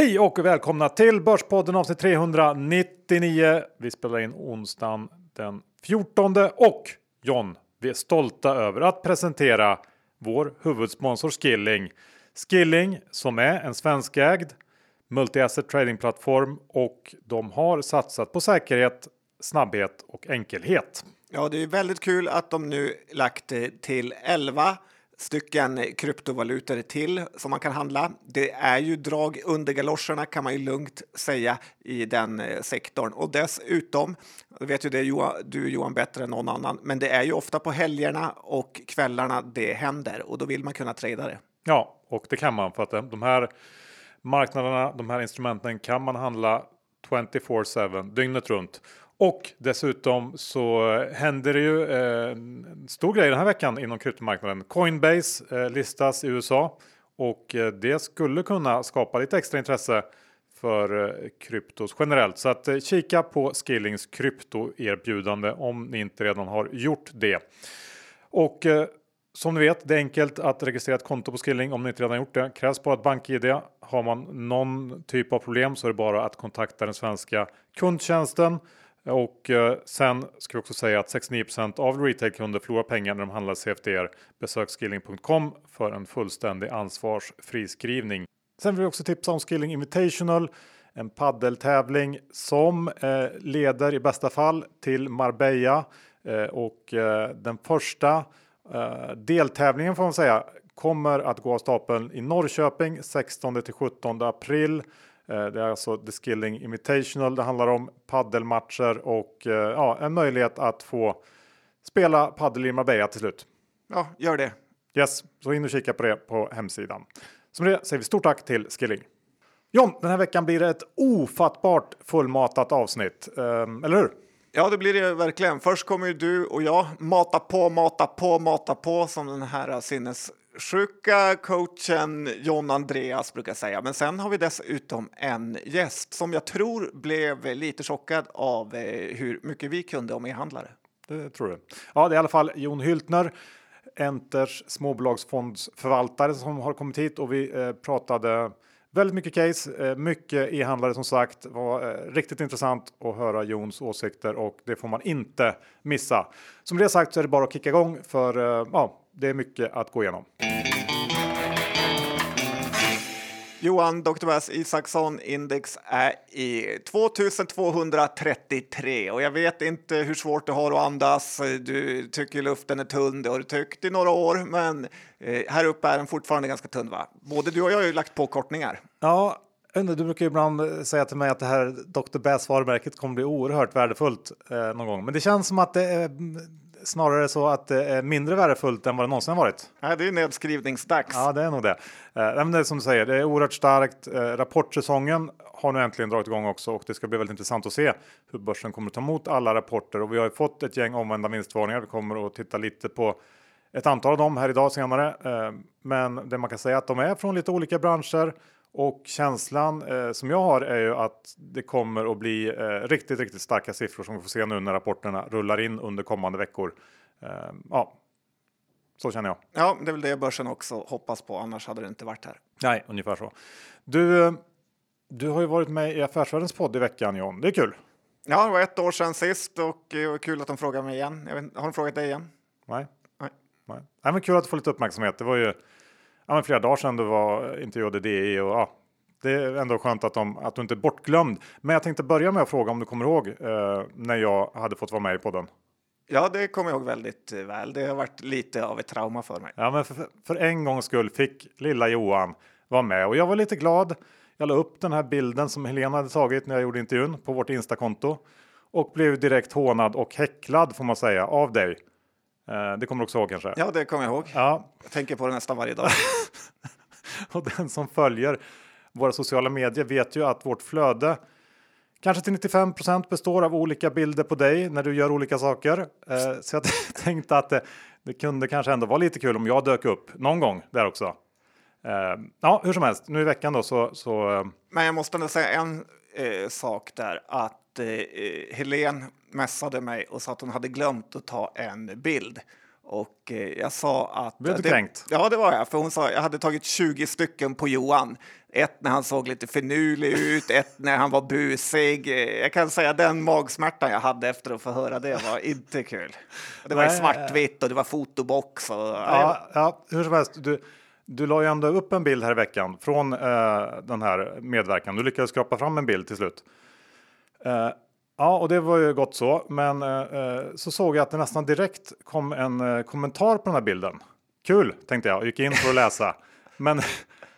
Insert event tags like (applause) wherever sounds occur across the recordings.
Hej och välkomna till Börspodden avsnitt 399. Vi spelar in onsdagen den 14 och John, vi är stolta över att presentera vår huvudsponsor Skilling. Skilling som är en svenskägd multi-asset tradingplattform och de har satsat på säkerhet, snabbhet och enkelhet. Ja, det är väldigt kul att de nu lagt till 11 stycken kryptovalutor till som man kan handla. Det är ju drag under galoscherna kan man ju lugnt säga i den eh, sektorn och dessutom vet ju det Johan, du Johan bättre än någon annan, men det är ju ofta på helgerna och kvällarna det händer och då vill man kunna trada det. Ja, och det kan man för att eh, de här marknaderna, de här instrumenten kan man handla 24-7 dygnet runt. Och dessutom så eh, händer det ju eh, en stor grej den här veckan inom kryptomarknaden. Coinbase eh, listas i USA och det skulle kunna skapa lite extra intresse för kryptos generellt. Så att kika på Skillings kryptoerbjudande om ni inte redan har gjort det. Och som ni vet, det är enkelt att registrera ett konto på Skilling om ni inte redan gjort det. Krävs bara ett bank-id. Har man någon typ av problem så är det bara att kontakta den svenska kundtjänsten. Och eh, sen ska vi också säga att 69% av retailkunder förlorar pengar när de handlar CFDR. Besök skilling.com för en fullständig ansvarsfri skrivning. Sen vill vi också tipsa om Skilling Invitational, en paddeltävling som eh, leder i bästa fall till Marbella eh, och eh, den första eh, deltävlingen får man säga kommer att gå av stapeln i Norrköping 16 till 17 april. Eh, det är alltså The Skilling Invitational. Det handlar om paddelmatcher och eh, ja, en möjlighet att få spela paddel i Marbella till slut. Ja, gör det. Yes, så in och kika på det på hemsidan. Som det säger vi stort tack till Skilling. John, den här veckan blir det ett ofattbart fullmatat avsnitt, um, eller hur? Ja, det blir det verkligen. Först kommer ju du och jag mata på, mata på, mata på som den här Sjuka coachen John Andreas brukar säga. Men sen har vi dessutom en gäst som jag tror blev lite chockad av eh, hur mycket vi kunde om e-handlare. Det tror du. Ja, det är i alla fall Jon Hyltner. Enters småbolagsfondsförvaltare som har kommit hit och vi eh, pratade väldigt mycket case, eh, mycket e-handlare som sagt. var eh, riktigt intressant att höra Jons åsikter och det får man inte missa. Som det sagt så är det bara att kicka igång för eh, ja, det är mycket att gå igenom. Johan Dr. Bass Isaksson index är i 2233 och jag vet inte hur svårt du har att andas. Du tycker luften är tunn, det har du tyckt i några år, men eh, här uppe är den fortfarande ganska tunn. Va? Både du och jag har ju lagt på kortningar. Ja, du brukar ibland säga till mig att det här Dr. Bass varumärket kommer bli oerhört värdefullt eh, någon gång, men det känns som att det är snarare så att det är mindre värdefullt än vad det någonsin har varit. Ja, det är nedskrivningsdags. Ja, det är nog det. Eh, men det är som du säger, det är oerhört starkt. Eh, rapportsäsongen har nu äntligen dragit igång också och det ska bli väldigt intressant att se hur börsen kommer att ta emot alla rapporter och vi har ju fått ett gäng omvända vinstvarningar. Vi kommer att titta lite på ett antal av dem här idag senare. Eh, men det man kan säga att de är från lite olika branscher och känslan eh, som jag har är ju att det kommer att bli eh, riktigt, riktigt starka siffror som vi får se nu när rapporterna rullar in under kommande veckor. Eh, ja, så känner jag. Ja, det är väl det börsen också hoppas på, annars hade det inte varit här. Nej, ungefär så. Du, du har ju varit med i Affärsvärldens podd i veckan John, det är kul. Ja, det var ett år sedan sist och det var kul att de frågade mig igen. Vet, har de frågat dig igen? Nej. Nej. Nej. Nej men kul att få lite uppmärksamhet. Det var ju ja, men flera dagar sedan du var intervjuade DI och ja, det är ändå skönt att, de, att du inte är bortglömd. Men jag tänkte börja med att fråga om du kommer ihåg eh, när jag hade fått vara med i podden? Ja, det kommer jag ihåg väldigt väl. Det har varit lite av ett trauma för mig. Ja, men för, för en gångs skull fick lilla Johan vara med och jag var lite glad. Jag la upp den här bilden som Helena hade tagit när jag gjorde intervjun på vårt Instakonto och blev direkt hånad och häcklad får man säga av dig. Eh, det kommer du också ihåg kanske? Ja, det kommer jag ihåg. Ja. Jag tänker på det nästan varje dag. (laughs) och den som följer våra sociala medier vet ju att vårt flöde kanske till 95 består av olika bilder på dig när du gör olika saker. Eh, så jag (laughs) tänkte att det, det, kunde kanske ändå vara lite kul om jag dök upp någon gång där också. Eh, ja, hur som helst, nu i veckan då så. så Men jag måste ändå säga en eh, sak där att eh, Helen mässade mig och sa att hon hade glömt att ta en bild Och eh, jag sa att... Blev du det, kränkt? Ja, det var jag. För hon sa jag hade tagit 20 stycken på Johan. Ett när han såg lite finurlig ut, (laughs) ett när han var busig. Jag kan säga den magsmärtan jag hade efter att få höra det var inte kul. Det var i svartvitt och det var fotobox. Och, Ja, ja, hur som helst. Du, du la ju ändå upp en bild här i veckan från eh, den här medverkan. Du lyckades skrapa fram en bild till slut. Eh, ja, och det var ju gott så. Men eh, eh, så såg jag att det nästan direkt kom en eh, kommentar på den här bilden. Kul, tänkte jag och gick in för att läsa. (laughs) men,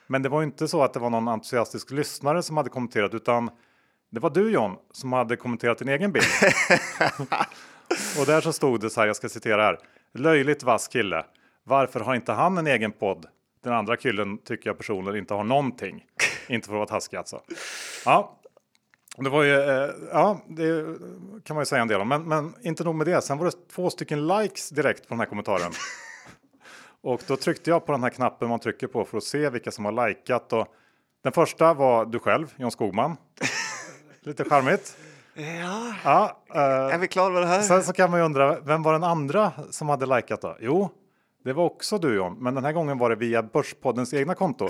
men det var inte så att det var någon entusiastisk lyssnare som hade kommenterat utan det var du John som hade kommenterat din egen bild. (laughs) Och där så stod det så här, jag ska citera här. Löjligt vass kille. Varför har inte han en egen podd? Den andra killen tycker jag personligen inte har någonting. inte för att vara taskig alltså. Ja, det var ju, eh, ja, det kan man ju säga en del om. Men, men inte nog med det. Sen var det två stycken likes direkt på den här kommentaren. (laughs) och då tryckte jag på den här knappen man trycker på för att se vilka som har likat. Och den första var du själv, John Skogman. (laughs) Lite charmigt. ja, Ja, eh, är vi klara med det här? Sen så kan man ju undra, vem var den andra som hade likat då? Jo, det var också du John, men den här gången var det via Börspoddens egna konto.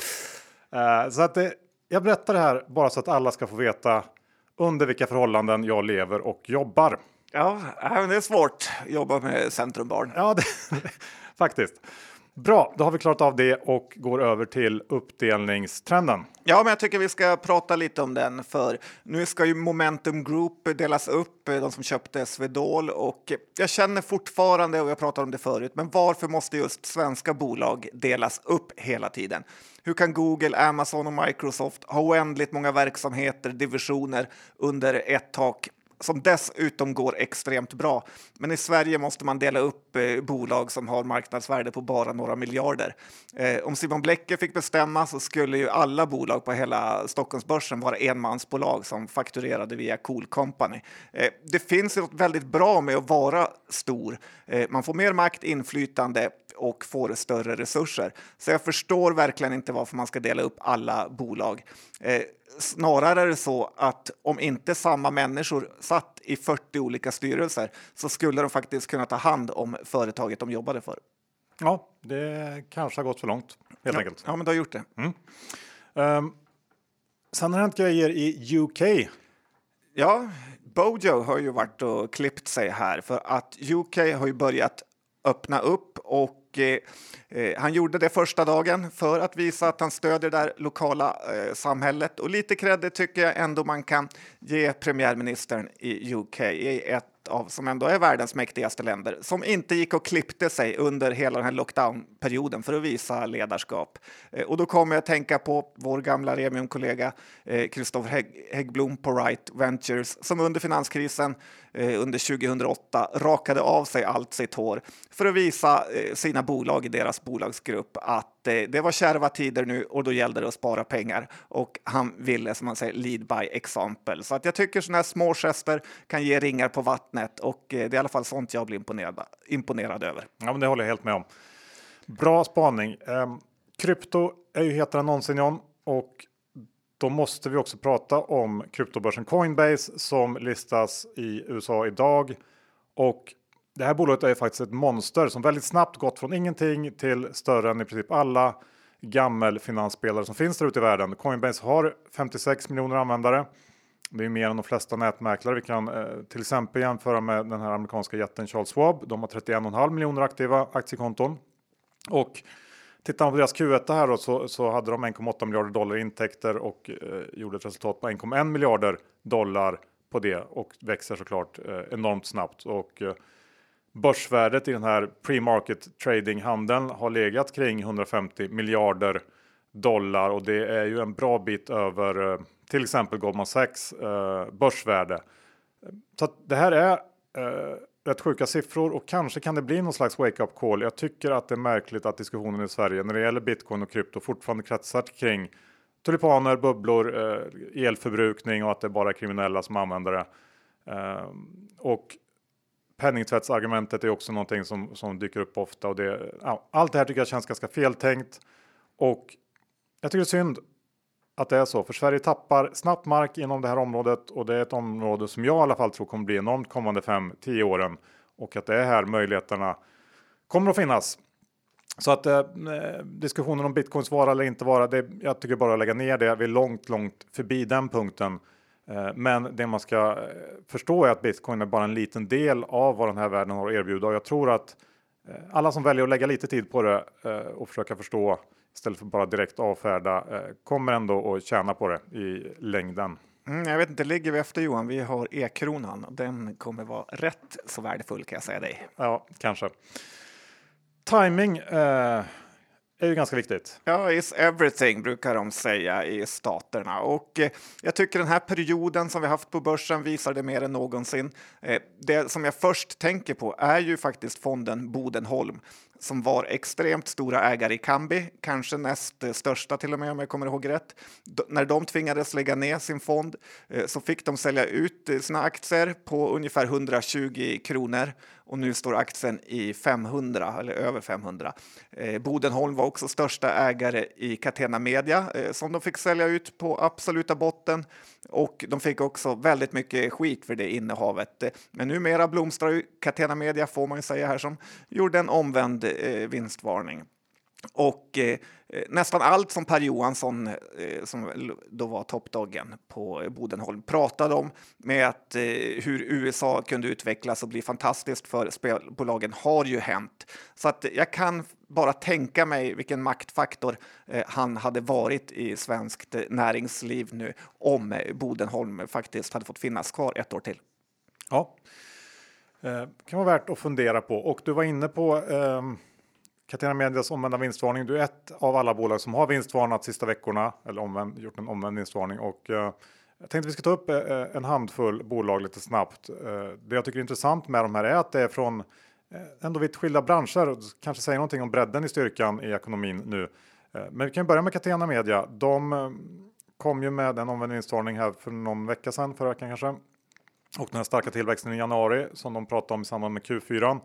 Eh, så att det, jag berättar det här bara så att alla ska få veta under vilka förhållanden jag lever och jobbar. Ja, men det är svårt att jobba med Centrumbarn. Ja, det, (laughs) faktiskt. Bra, då har vi klarat av det och går över till uppdelningstrenden. Ja, men jag tycker vi ska prata lite om den, för nu ska ju Momentum Group delas upp, eh, de som köpte Swedol, och jag känner fortfarande, och jag pratade om det förut, men varför måste just svenska bolag delas upp hela tiden? Hur kan Google, Amazon och Microsoft ha oändligt många verksamheter, divisioner under ett tak? Som dessutom går extremt bra. Men i Sverige måste man dela upp eh, bolag som har marknadsvärde på bara några miljarder. Eh, om Simon Blecker fick bestämma så skulle ju alla bolag på hela Stockholmsbörsen vara enmansbolag som fakturerade via Cool Company. Eh, det finns något väldigt bra med att vara stor. Eh, man får mer makt, inflytande och får större resurser. Så jag förstår verkligen inte varför man ska dela upp alla bolag. Eh, snarare är det så att om inte samma människor satt i 40 olika styrelser så skulle de faktiskt kunna ta hand om företaget de jobbade för. Ja, det kanske har gått för långt helt enkelt. Ja, men du har gjort det. Um, sen har det hänt grejer i UK. Ja, Bojo har ju varit och klippt sig här för att UK har ju börjat öppna upp och och, eh, eh, han gjorde det första dagen för att visa att han stödjer det där lokala eh, samhället. Och lite credit tycker jag ändå man kan ge premiärministern i UK i ett av som ändå är världens mäktigaste länder som inte gick och klippte sig under hela den här lockdownperioden för att visa ledarskap. Eh, och då kommer jag att tänka på vår gamla Remium-kollega Kristoffer eh, Hägg Häggblom på Right Ventures som under finanskrisen eh, under 2008 rakade av sig allt sitt hår för att visa eh, sina bolag i deras bolagsgrupp att eh, det var kärva tider nu och då gällde det att spara pengar och han ville som man säger lead by example. Så att jag tycker sådana här små gester kan ge ringar på vattnet och eh, det är i alla fall sånt jag blir imponerad, imponerad över. Ja, men det håller jag helt med om. Bra spaning. Ehm, krypto är ju hetare än någonsin John och då måste vi också prata om kryptobörsen Coinbase som listas i USA idag. Och det här bolaget är faktiskt ett monster som väldigt snabbt gått från ingenting till större än i princip alla gammelfinansspelare som finns där ute i världen. Coinbase har 56 miljoner användare. Det är mer än de flesta nätmäklare. Vi kan eh, till exempel jämföra med den här amerikanska jätten Charles Schwab. De har 31,5 miljoner aktiva aktiekonton. Och tittar man på deras Q1 här då, så, så hade de 1,8 miljarder dollar i intäkter och eh, gjorde ett resultat på 1,1 miljarder dollar på det och växer såklart eh, enormt snabbt. Och, eh, Börsvärdet i den här pre-market trading handeln har legat kring 150 miljarder dollar och det är ju en bra bit över eh, till exempel Goldman Sachs eh, börsvärde. Så att det här är eh, rätt sjuka siffror och kanske kan det bli någon slags wake-up call. Jag tycker att det är märkligt att diskussionen i Sverige när det gäller bitcoin och krypto fortfarande kretsar kring tulipaner, bubblor, eh, elförbrukning och att det är bara kriminella som använder det. Eh, och penningtvättsargumentet är också någonting som, som dyker upp ofta och det, ja, allt det här tycker jag känns ganska feltänkt och jag tycker det är synd att det är så, för Sverige tappar snabbt mark inom det här området och det är ett område som jag i alla fall tror kommer bli enormt kommande 5-10 åren och att det är här möjligheterna kommer att finnas. Så att eh, diskussionen om bitcoins vara eller inte vara, det, jag tycker bara att lägga ner det. Vi är långt, långt förbi den punkten. Eh, men det man ska eh, förstå är att bitcoin är bara en liten del av vad den här världen har att erbjuda. Och jag tror att eh, alla som väljer att lägga lite tid på det och försöka förstå istället för bara direkt avfärda kommer ändå att tjäna på det i längden. Mm, jag vet inte, ligger vi efter Johan? Vi har e-kronan. Den kommer vara rätt så värdefull kan jag säga dig. Ja, kanske. Timing eh, är ju ganska viktigt. Ja, is everything brukar de säga i staterna. Och eh, jag tycker den här perioden som vi haft på börsen visar det mer än någonsin. Eh, det som jag först tänker på är ju faktiskt fonden Bodenholm som var extremt stora ägare i Kambi, kanske näst största till och med om jag kommer ihåg rätt. D när de tvingades lägga ner sin fond eh, så fick de sälja ut eh, sina aktier på ungefär 120 kronor och nu står aktien i 500 eller över 500. Eh, Bodenholm var också största ägare i Catena Media eh, som de fick sälja ut på absoluta botten och de fick också väldigt mycket skit för det innehavet. Men numera blomstrar ju Catena Media får man ju säga här som gjorde en omvänd eh, vinstvarning. Och eh, nästan allt som Per Johansson, eh, som då var toppdoggen på Bodenholm, pratade om med att eh, hur USA kunde utvecklas och bli fantastiskt för spelbolagen har ju hänt. Så att jag kan bara tänka mig vilken maktfaktor eh, han hade varit i svenskt eh, näringsliv nu om eh, Bodenholm faktiskt hade fått finnas kvar ett år till. Ja, eh, kan vara värt att fundera på. Och du var inne på eh Catena Medias omvända vinstvarning. Du är ett av alla bolag som har vinstvarnat sista veckorna eller omvänd, gjort en omvänd vinstvarning och eh, jag tänkte vi ska ta upp eh, en handfull bolag lite snabbt. Eh, det jag tycker är intressant med de här är att det är från eh, ändå vitt skilda branscher. Kanske säger någonting om bredden i styrkan i ekonomin nu. Eh, men vi kan börja med Catena Media. De eh, kom ju med en omvänd vinstvarning här för någon vecka sedan, förra veckan kanske. Och den här starka tillväxten i januari som de pratade om i samband med Q4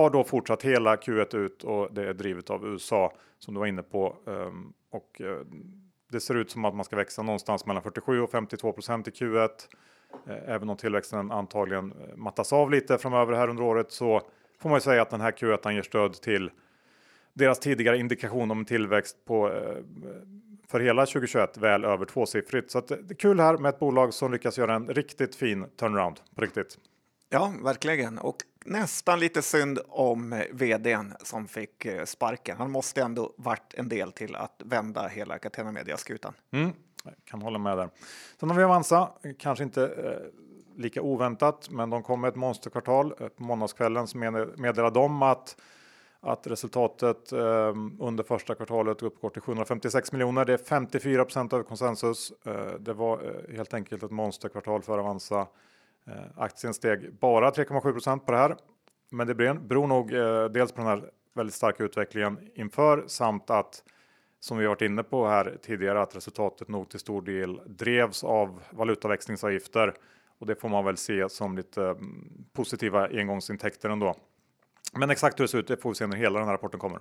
har då fortsatt hela Q1 ut och det är drivet av USA som du var inne på. Ehm, och eh, det ser ut som att man ska växa någonstans mellan 47 och 52 procent i Q1. Eh, även om tillväxten antagligen eh, mattas av lite framöver här under året så får man ju säga att den här Q1 ger stöd till deras tidigare indikation om tillväxt på för hela 2021 väl över tvåsiffrigt. Så det är kul här med ett bolag som lyckas göra en riktigt fin turnaround på riktigt. Ja, verkligen. Och nästan lite synd om eh, vdn som fick eh, sparken. Han måste ändå varit en del till att vända hela Catena Media-skutan. Mm, kan hålla med där. Sen har vi Avanza, kanske inte eh, lika oväntat, men de kom med ett monsterkvartal eh, på måndagskvällen så meddelade de att att resultatet eh, under första kvartalet uppgår till 756 miljoner. Det är 54% av konsensus. Eh, det var eh, helt enkelt ett monsterkvartal för Avanza. Eh, aktien steg bara 3,7% på det här. Men det beror nog eh, dels på den här väldigt starka utvecklingen inför samt att som vi varit inne på här tidigare att resultatet nog till stor del drevs av valutaväxlingsavgifter och det får man väl se som lite mm, positiva engångsintäkter ändå. Men exakt hur det ser ut det får vi se när hela den här rapporten kommer.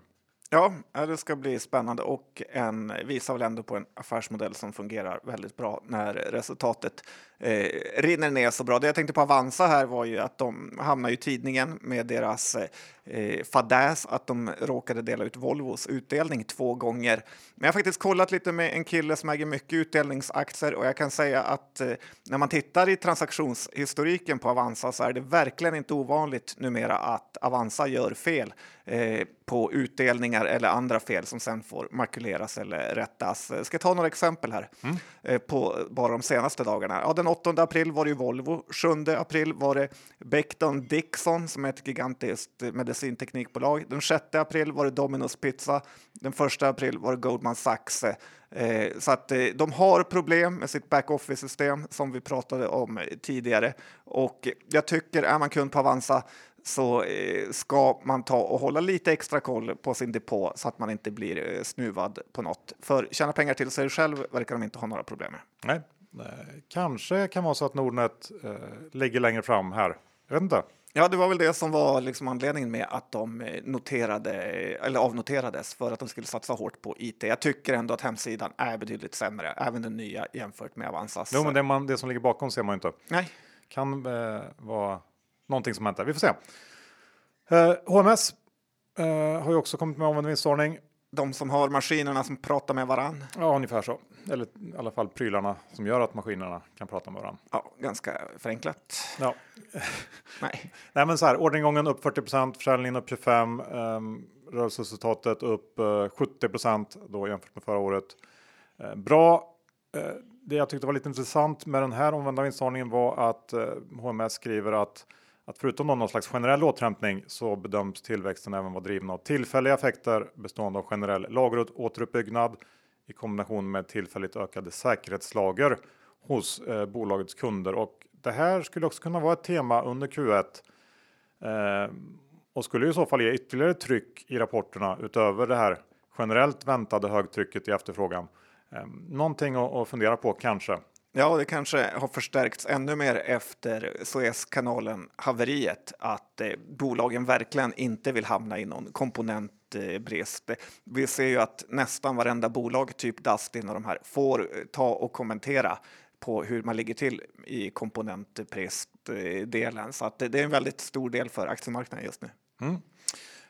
Ja, eh, det ska bli spännande och en visar väl ändå på en affärsmodell som fungerar väldigt bra när resultatet eh, rinner ner så bra. Det jag tänkte på Avanza här var ju att de hamnar i tidningen med deras eh, fadäs att de råkade dela ut Volvos utdelning två gånger. Men jag har faktiskt kollat lite med en kille som äger mycket utdelningsaktier och jag kan säga att eh, när man tittar i transaktionshistoriken på Avanza så är det verkligen inte ovanligt numera att Avanza gör fel eh, på utdelningar eller andra fel som sen får makuleras eller rättas. Jag ska ta några exempel här mm. eh, på bara de senaste dagarna. Ja, den 8 april var det ju Volvo. 7 april var det Becton Dixon som är ett gigantiskt medicinteknikbolag. Den 6 april var det Domino's Pizza. Den 1 april var det Goldman Sachs. Eh, så att eh, de har problem med sitt back-office-system som vi pratade om tidigare. Och jag tycker, är man kund på Avanza så eh, ska man ta och hålla lite extra koll på sin depå så att man inte blir eh, snuvad på något. För tjäna pengar till sig själv verkar de inte ha några problem med. Nej, kanske kan vara så att Nordnet eh, ligger längre fram här. Jag vet inte. Ja, det var väl det som var liksom anledningen med att de eh, noterade eller avnoterades för att de skulle satsa hårt på IT. Jag tycker ändå att hemsidan är betydligt sämre, även den nya jämfört med Avanzas. Jo, men det, man, det som ligger bakom ser man inte. Nej. Kan eh, vara någonting som hänt där. Vi får se. Eh, HMS eh, har ju också kommit med omvänd vinstvarning. De som har maskinerna som pratar med varann. Ja, ungefär så. Eller i alla fall prylarna som gör att maskinerna kan prata med varandra. Ja, ganska förenklat. Ja. (laughs) Nej. Nej, men så här, orderingången upp 40 försäljningen upp 25 um, rörelseresultatet upp uh, 70% då jämfört med förra året. Uh, bra. Uh, det jag tyckte var lite intressant med den här omvända vinstvarningen var att HMS skriver att att förutom någon slags generell återhämtning så bedöms tillväxten även vara driven av tillfälliga effekter bestående av generell lageråteruppbyggnad i kombination med tillfälligt ökade säkerhetslager hos eh, bolagets kunder. Och det här skulle också kunna vara ett tema under Q1 eh, och skulle i så fall ge ytterligare tryck i rapporterna utöver det här generellt väntade högtrycket i efterfrågan. Eh, någonting att, att fundera på kanske. Ja, det kanske har förstärkts ännu mer efter Suezkanalen haveriet att eh, bolagen verkligen inte vill hamna i någon komponentbrist. Vi ser ju att nästan varenda bolag, typ Dustin och de här, får eh, ta och kommentera på hur man ligger till i komponentbristdelen. Så att det är en väldigt stor del för aktiemarknaden just nu. Mm.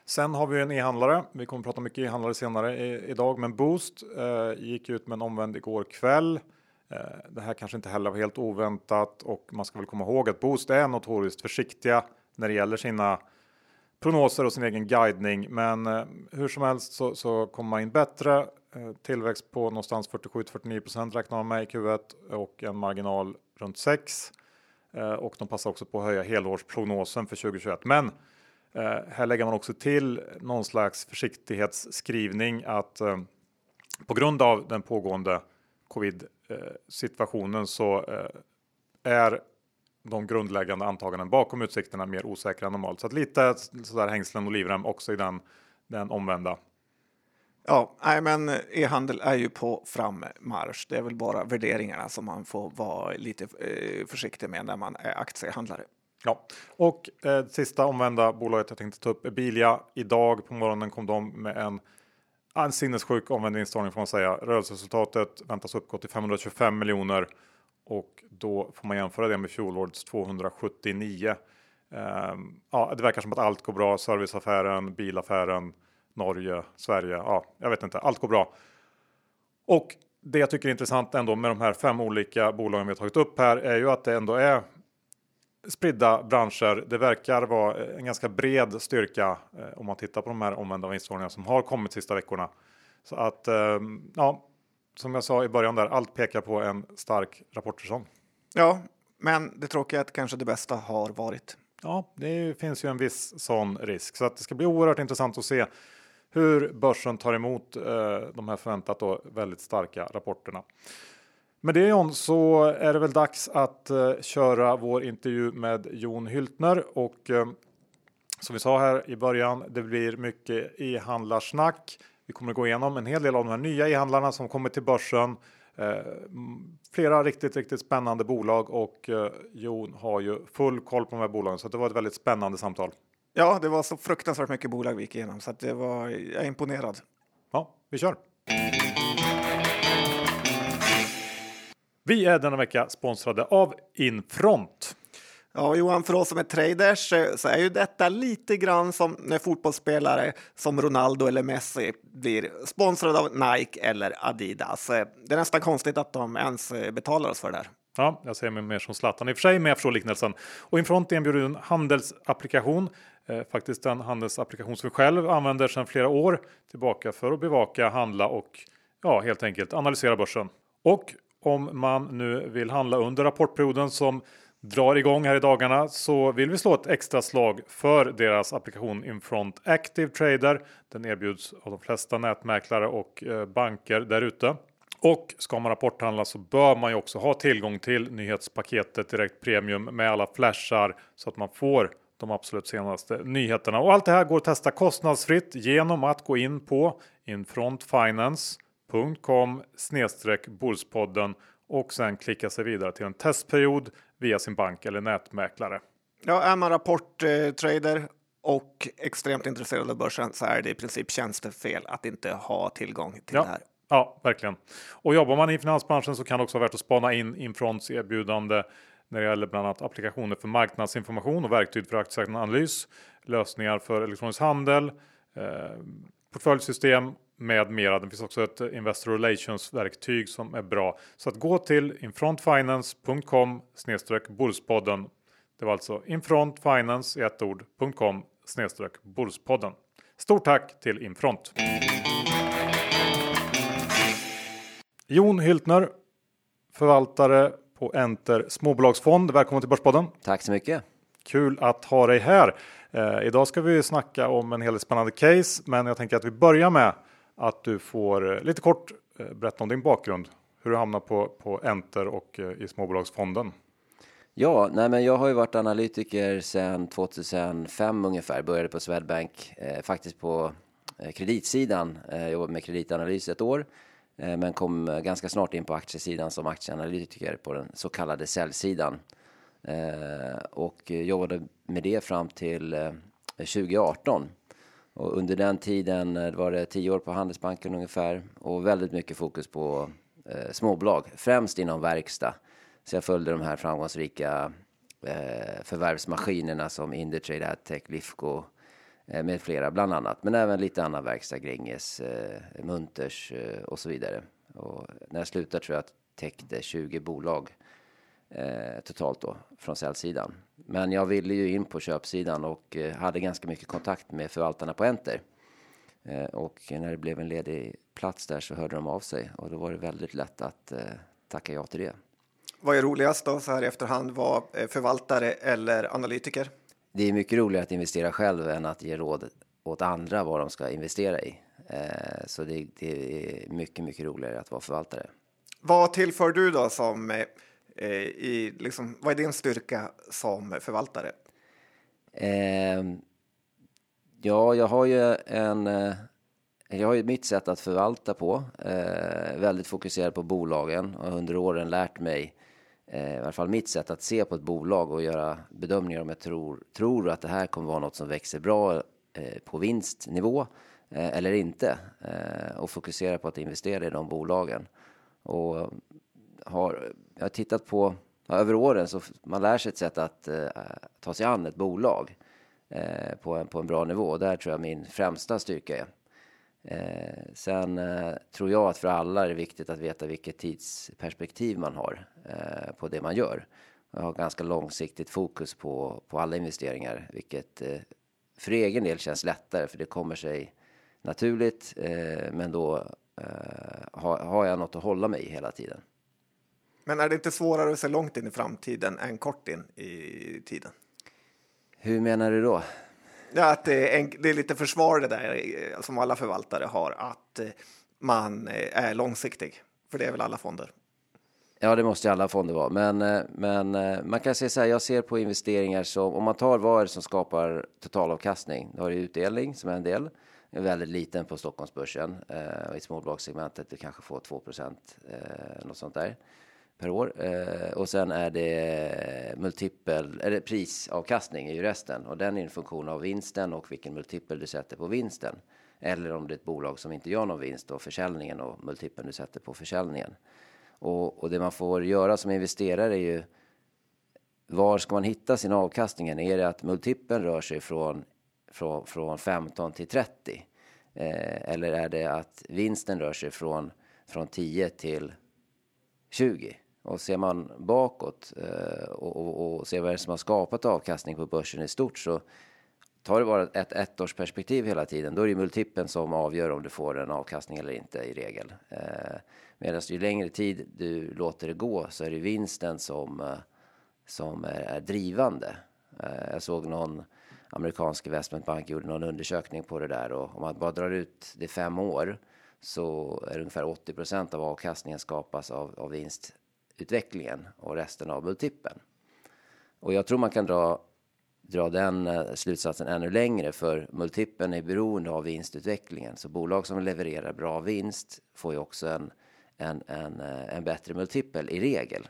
Sen har vi en e-handlare. Vi kommer att prata mycket e-handlare senare idag, men Boost eh, gick ut med en omvänd igår kväll. Eh, det här kanske inte heller var helt oväntat och man ska väl komma ihåg att Boost är notoriskt försiktiga när det gäller sina prognoser och sin egen guidning. Men eh, hur som helst så, så kommer man in bättre. Eh, tillväxt på någonstans 47-49 räknar man med i Q1 och en marginal runt 6. Och de passar också på att höja helårsprognosen för 2021. Men här lägger man också till någon slags försiktighetsskrivning att på grund av den pågående covid situationen så eh, är de grundläggande antaganden bakom utsikterna mer osäkra än normalt. Så att lite sådär hängslen och livrem också i den, den omvända. Ja, nej, men e-handel är ju på frammarsch. Det är väl bara värderingarna som man får vara lite eh, försiktig med när man är aktiehandlare. Ja, och eh, sista omvända bolaget jag tänkte ta upp är Bilia. Idag på morgonen kom de med en en sinnessjuk omvänd vinstvarning får man säga. Rörelseresultatet väntas uppgå till 525 miljoner och då får man jämföra det med fjolårets 279. Um, ehm, ja, det verkar som att allt går bra. Serviceaffären, bilaffären, Norge, Sverige. Ja, jag vet inte. Allt går bra. Och det jag tycker är intressant ändå med de här fem olika bolagen vi har tagit upp här är ju att det ändå är spridda branscher. Det verkar vara en ganska bred styrka eh, om man tittar på de här omvända vinstvarningarna som har kommit sista veckorna. Så att eh, ja, som jag sa i början där, allt pekar på en stark rapportsäsong. Ja, men det tråkiga är att kanske det bästa har varit. Ja, det finns ju en viss sån risk så att det ska bli oerhört intressant att se hur börsen tar emot eh, de här förväntat då väldigt starka rapporterna. Med det John så är det väl dags att uh, köra vår intervju med Jon Hyltner och uh, som vi sa här i början, det blir mycket e-handlarsnack. Vi kommer att gå igenom en hel del av de här nya e-handlarna som kommer till börsen. Uh, flera riktigt, riktigt spännande bolag och Jon har ju full koll på de här bolagen så det var ett väldigt spännande samtal. Ja, det var så fruktansvärt mycket bolag vi gick igenom så att det var, jag är imponerad. Ja, vi kör. Vi är denna vecka sponsrade av Infront. Ja, Johan, för oss som är traders eh, så är ju detta lite grann som när fotbollsspelare som Ronaldo eller Messi blir sponsrade av Nike eller Adidas. Eh, det är nästan konstigt att de ens eh, betalar oss för det här. Ja, jag ser mig mer som Zlatan i och för sig, men jag förstår liknelsen. Och Infront erbjuder en handelsapplikation, eh, faktiskt en handelsapplikation som vi själv använder sedan flera år tillbaka för att bevaka, handla och ja, helt enkelt analysera börsen. Och om man nu vill handla under rapportperioden som drar igång här i dagarna så vill vi slå ett extra slag för deras applikation Infront Active Trader. Den erbjuds av de flesta nätmäklare och eh, banker där ute. Och ska man rapporthandla så bör man ju också ha tillgång till nyhetspaketet Direkt Premium med alla flashar så att man får de absolut senaste nyheterna. Och allt det här går att testa kostnadsfritt genom att gå in på Infront Finance com Bolspodden och sen klicka sig vidare till en testperiod via sin bank eller nätmäklare. Ja, är man rapporttrader och extremt intresserad av börsen så är det i princip tjänstefel att inte ha tillgång till ja. det här. Ja, verkligen. Och jobbar man i finansbranschen så kan det också vara värt att spana in Infronts erbjudande när det gäller bland annat applikationer för marknadsinformation och verktyg för aktieanalys, lösningar för elektronisk handel, portföljsystem med mera. Det finns också ett Investor Relations verktyg som är bra. Så att gå till infrontfinance.com Börspodden. Det var alltså infrontfinance i ett ord.com Börspodden. Stort tack till Infront! Jon Hyltner, förvaltare på Enter småbolagsfond. Välkommen till Börspodden! Tack så mycket! Kul att ha dig här! Eh, idag ska vi snacka om en hel del spännande case, men jag tänker att vi börjar med att du får eh, lite kort eh, berätta om din bakgrund. Hur du hamnar på, på Enter och eh, i småbolagsfonden. Ja, nej men jag har ju varit analytiker sedan 2005 ungefär. Började på Swedbank, eh, faktiskt på kreditsidan. Eh, jobbade med kreditanalys ett år. Eh, men kom ganska snart in på aktiesidan som aktieanalytiker på den så kallade säljsidan. Eh, och jobbade med det fram till 2018. Och under den tiden eh, var det tio år på Handelsbanken ungefär och väldigt mycket fokus på eh, småbolag, främst inom verkstad. Så jag följde de här framgångsrika eh, förvärvsmaskinerna som Indutrade, Adtech, Lifco eh, med flera bland annat. Men även lite annan verkstad, Gränges, eh, Munters eh, och så vidare. Och när jag slutade tror jag att täckte 20 bolag eh, totalt då från säljsidan. Men jag ville ju in på köpsidan och eh, hade ganska mycket kontakt med förvaltarna på Enter. Eh, och när det blev en ledig plats där så hörde de av sig och då var det väldigt lätt att eh, tacka ja till det. Vad är roligast då så här i efterhand? Var förvaltare eller analytiker? Det är mycket roligare att investera själv än att ge råd åt andra vad de ska investera i. Eh, så det, det, är mycket, mycket roligare att vara förvaltare. Vad tillför du då som Eh, Eh, i, liksom, vad är din styrka som förvaltare? Eh, ja, jag har ju en... Eh, jag har ju mitt sätt att förvalta på. Eh, väldigt fokuserad på bolagen och under åren lärt mig eh, i alla fall mitt sätt att se på ett bolag och göra bedömningar om jag tror, tror att det här kommer vara något som växer bra eh, på vinstnivå eller inte och fokusera på att investera i de bolagen. Och har, jag har tittat på, ja, över åren så man lär sig ett sätt att eh, ta sig an ett bolag eh, på, en, på en bra nivå. Där tror jag min främsta styrka är. Eh, sen eh, tror jag att för alla är det viktigt att veta vilket tidsperspektiv man har eh, på det man gör. Jag har ganska långsiktigt fokus på, på alla investeringar, vilket eh, för egen del känns lättare för det kommer sig naturligt. Eh, men då eh, har, har jag något att hålla mig i hela tiden. Men är det inte svårare att se långt in i framtiden än kort in i tiden? Hur menar du då? Ja, att det är, en, det är lite försvar det där eh, som alla förvaltare har, att eh, man eh, är långsiktig. För det är väl alla fonder? Ja, det måste ju alla fonder vara. Men, men man kan säga så här, jag ser på investeringar som, om man tar vad är det som skapar totalavkastning? Då har du utdelning som är en del, är väldigt liten på Stockholmsbörsen. Eh, I småbolagssegmentet du kanske får 2 procent, eh, något sånt där per år. Eh, och sen är det multipel, eller prisavkastning är ju resten. Och den är en funktion av vinsten och vilken multipel du sätter på vinsten. Eller om det är ett bolag som inte gör någon vinst och försäljningen och multipeln du sätter på försäljningen. Och, och det man får göra som investerare är ju var ska man hitta sin avkastning? Är det att multipeln rör sig från, från, från 15 till 30? Eh, eller är det att vinsten rör sig från, från 10 till 20? Och ser man bakåt eh, och, och, och ser vad det är som har skapat avkastning på börsen i stort så tar det bara ett ettårsperspektiv hela tiden, då är det multipeln som avgör om du får en avkastning eller inte i regel. Eh, Medan ju längre tid du låter det gå så är det vinsten som, eh, som är, är drivande. Eh, jag såg någon amerikansk investmentbank gjorde någon undersökning på det där och om man bara drar ut det fem år så är det ungefär 80% av avkastningen skapas av, av vinst utvecklingen och resten av multipeln. Och jag tror man kan dra, dra den eh, slutsatsen ännu längre för multipeln är beroende av vinstutvecklingen. Så bolag som levererar bra vinst får ju också en, en, en, eh, en bättre multipel i regel.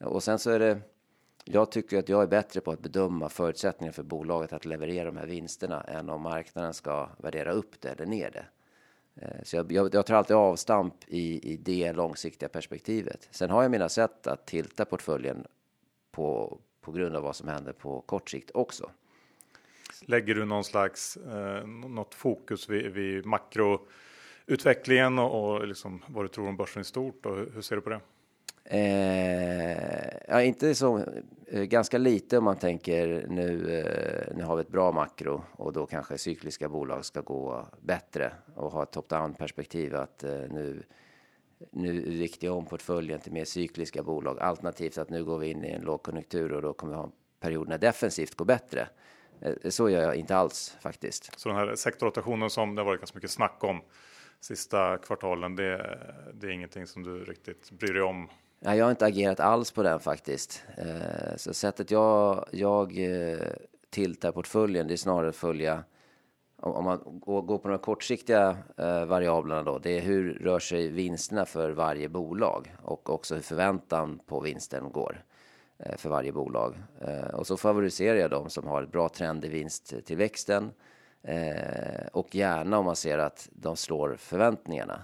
Och sen så är det jag tycker att jag är bättre på att bedöma förutsättningar för bolaget att leverera de här vinsterna än om marknaden ska värdera upp det eller ner det. Eh, så jag, jag, jag tar alltid avstamp i, i det långsiktiga perspektivet. Sen har jag mina sätt att tilta portföljen på, på grund av vad som händer på kort sikt också. lägger du någon slags eh, något fokus vid, vid makroutvecklingen och, och liksom vad du tror om börsen i stort och hur, hur ser du på det? Eh, ja, inte så, eh, ganska lite om man tänker nu, eh, nu har vi ett bra makro och då kanske cykliska bolag ska gå bättre och ha ett top-down perspektiv att eh, nu, nu riktar jag om portföljen till mer cykliska bolag alternativt att nu går vi in i en lågkonjunktur och då kommer vi ha en period när defensivt går bättre. Eh, så gör jag inte alls faktiskt. Så den här sektorrotationen som det har varit ganska mycket snack om sista kvartalen, det, det är ingenting som du riktigt bryr dig om? Nej, jag har inte agerat alls på den faktiskt. Eh, så sättet jag, jag eh, tiltar portföljen, det är snarare att följa om man går på de kortsiktiga eh, variablerna då, det är hur rör sig vinsterna för varje bolag och också hur förväntan på vinsten går för varje bolag. Och så favoriserar jag de som har ett bra trend i vinsttillväxten och gärna om man ser att de slår förväntningarna.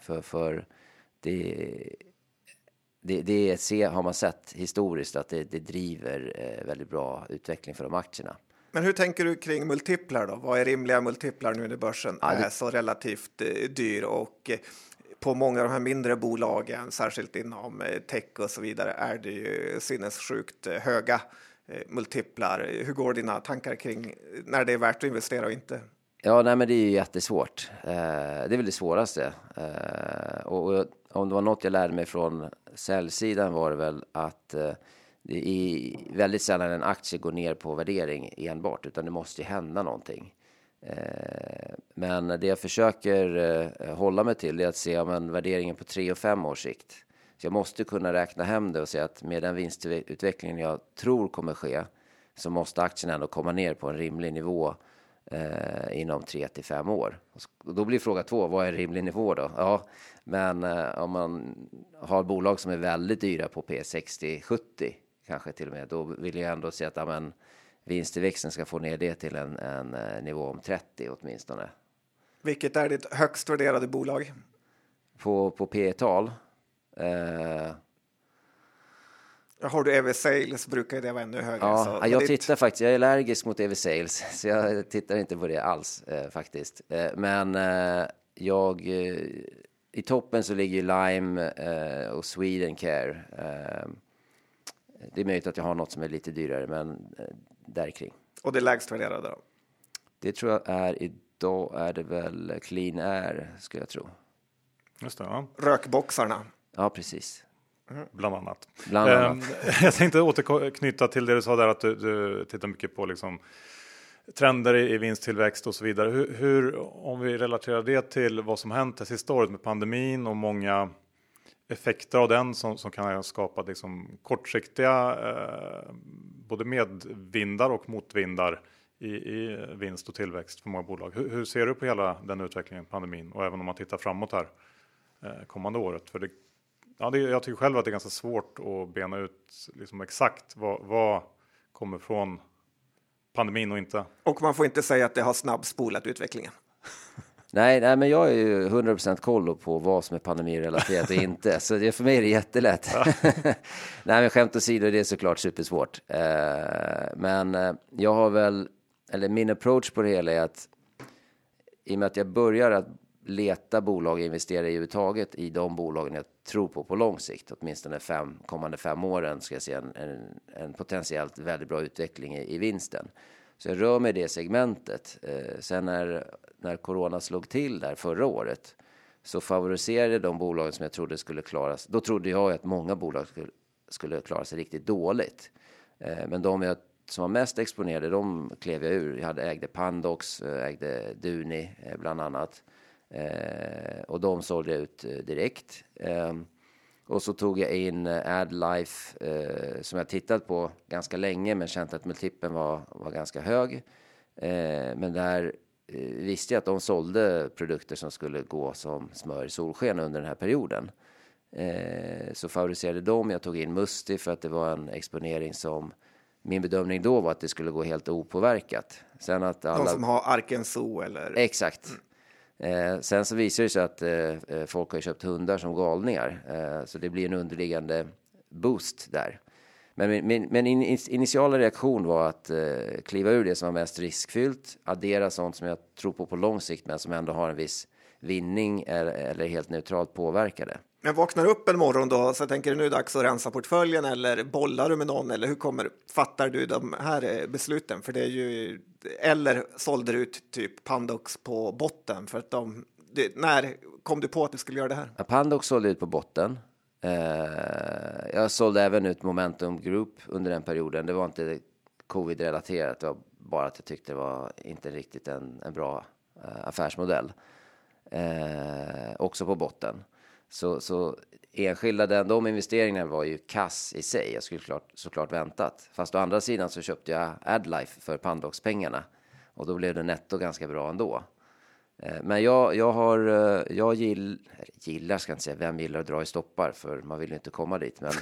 För, för det det, det se, har man sett historiskt att det, det driver eh, väldigt bra utveckling för de aktierna. Men hur tänker du kring multiplar då? Vad är rimliga multiplar nu när börsen ja, det... är så relativt eh, dyr och eh, på många av de här mindre bolagen, särskilt inom eh, tech och så vidare, är det ju sinnessjukt eh, höga eh, multiplar. Hur går dina tankar kring när det är värt att investera och inte? Ja, nej, men det är ju jättesvårt. Eh, det är väl det svåraste. Eh, och om det var något jag lärde mig från säljsidan var det väl att eh, det är väldigt sällan en aktie går ner på värdering enbart, utan det måste ju hända någonting. Eh, men det jag försöker eh, hålla mig till är att se om en värderingen på tre och fem års sikt. Så jag måste kunna räkna hem det och säga att med den vinstutvecklingen jag tror kommer ske så måste aktien ändå komma ner på en rimlig nivå eh, inom tre till fem år. Och då blir fråga två, vad är rimlig nivå då? Ja, men eh, om man har bolag som är väldigt dyra på P60, 70 kanske till och med, då vill jag ändå se att ja, men, vinsttillväxten ska få ner det till en, en eh, nivå om 30 åtminstone. Vilket är ditt högst värderade bolag? På, på P-tal? Eh, har du EV Sales brukar det vara ännu högre. Ja, så, jag ditt... tittar faktiskt, jag är allergisk mot EV Sales, (laughs) så jag tittar inte på det alls eh, faktiskt. Eh, men eh, jag, eh, i toppen så ligger Lime eh, och Swedencare. Eh, det är möjligt att jag har något som är lite dyrare, men där kring. Och det lägst värderade då? Det tror jag är idag är det väl Clean Air skulle jag tro. Just det. Ja. Rökboxarna. Ja, precis. Mm. Bland annat. Bland annat. Um, (laughs) jag tänkte återknyta till det du sa där att du, du tittar mycket på liksom trender i, vinsttillväxt och så vidare. Hur, hur, om vi relaterar det till vad som hänt det sista året med pandemin och många effekter av den som, som kan ha skapat liksom kortsiktiga eh, både medvindar och motvindar i, i, vinst och tillväxt för många bolag. Hur, hur, ser du på hela den utvecklingen, pandemin och även om man tittar framåt här eh, kommande året? För det Ja, det, jag tycker själv att det är ganska svårt att bena ut liksom exakt vad, vad kommer från pandemin och inte. Och man får inte säga att det har snabbspolat utvecklingen. (laughs) Nej, nej, men jag är ju 100% koll på vad som är pandemirelaterat och inte, så det, för mig är det jättelätt. Ja. (laughs) nej, men skämt åsido, det är såklart supersvårt. Eh, men eh, jag har väl, eller min approach på det hela är att i och med att jag börjar att leta bolag och investera i överhuvudtaget i de bolagen jag tror på på lång sikt, åtminstone fem, kommande fem åren ska jag se en, en, en potentiellt väldigt bra utveckling i, i, vinsten. Så jag rör mig i det segmentet. Eh, sen när, när corona slog till där förra året så favoriserade de bolagen som jag trodde skulle klara sig. Då trodde jag att många bolag skulle, skulle klara sig riktigt dåligt. Eh, men de jag som var mest exponerade, de klev jag ur. Jag hade ägde Pandox, eh, ägde Duni eh, bland annat. Eh, och de sålde ut eh, direkt. Eh, och så tog jag in AdLife eh, som jag tittat på ganska länge men känt att multipeln var, var ganska hög. Eh, men där eh, visste jag att de sålde produkter som skulle gå som smör i solsken under den här perioden. så favoriserade dem. Jag tog in Musti för att det var en exponering som min bedömning då var att det skulle gå helt opåverkat. Sen att alla... De som har Arkenso eller? Exakt. Eh, sen så visar det sig att eh, eh folk har köpt hundar som galningar, eh, så det blir en underliggande boost där. Men min, min, min initiala reaktion var att eh, kliva ur det som var mest riskfyllt, addera sånt som jag tror på på lång sikt men som ändå har en viss vinning eller, eller helt neutralt påverkade. Jag Men vaknar upp en morgon då, så tänker du nu är det dags att rensa portföljen eller bollar du med någon eller hur kommer, fattar du de här eh, besluten? För det är ju, eller sålde du ut typ Pandox på botten för att de, det, när kom du på att du skulle göra det här? Ja, Pandox sålde ut på botten. Eh, jag sålde även ut Momentum Group under den perioden. Det var inte covid-relaterat, det var bara att jag tyckte det var inte riktigt en, en bra eh, affärsmodell. Eh, också på botten. Så, så enskilda, den, de investeringarna var ju kass i sig. Jag skulle klart, såklart väntat. Fast å andra sidan så köpte jag Adlife för Pandox-pengarna. Och då blev det netto ganska bra ändå. Eh, men jag, jag har, eh, jag gill, gillar, ska jag inte säga, vem gillar att dra i stoppar? För man vill ju inte komma dit. Men,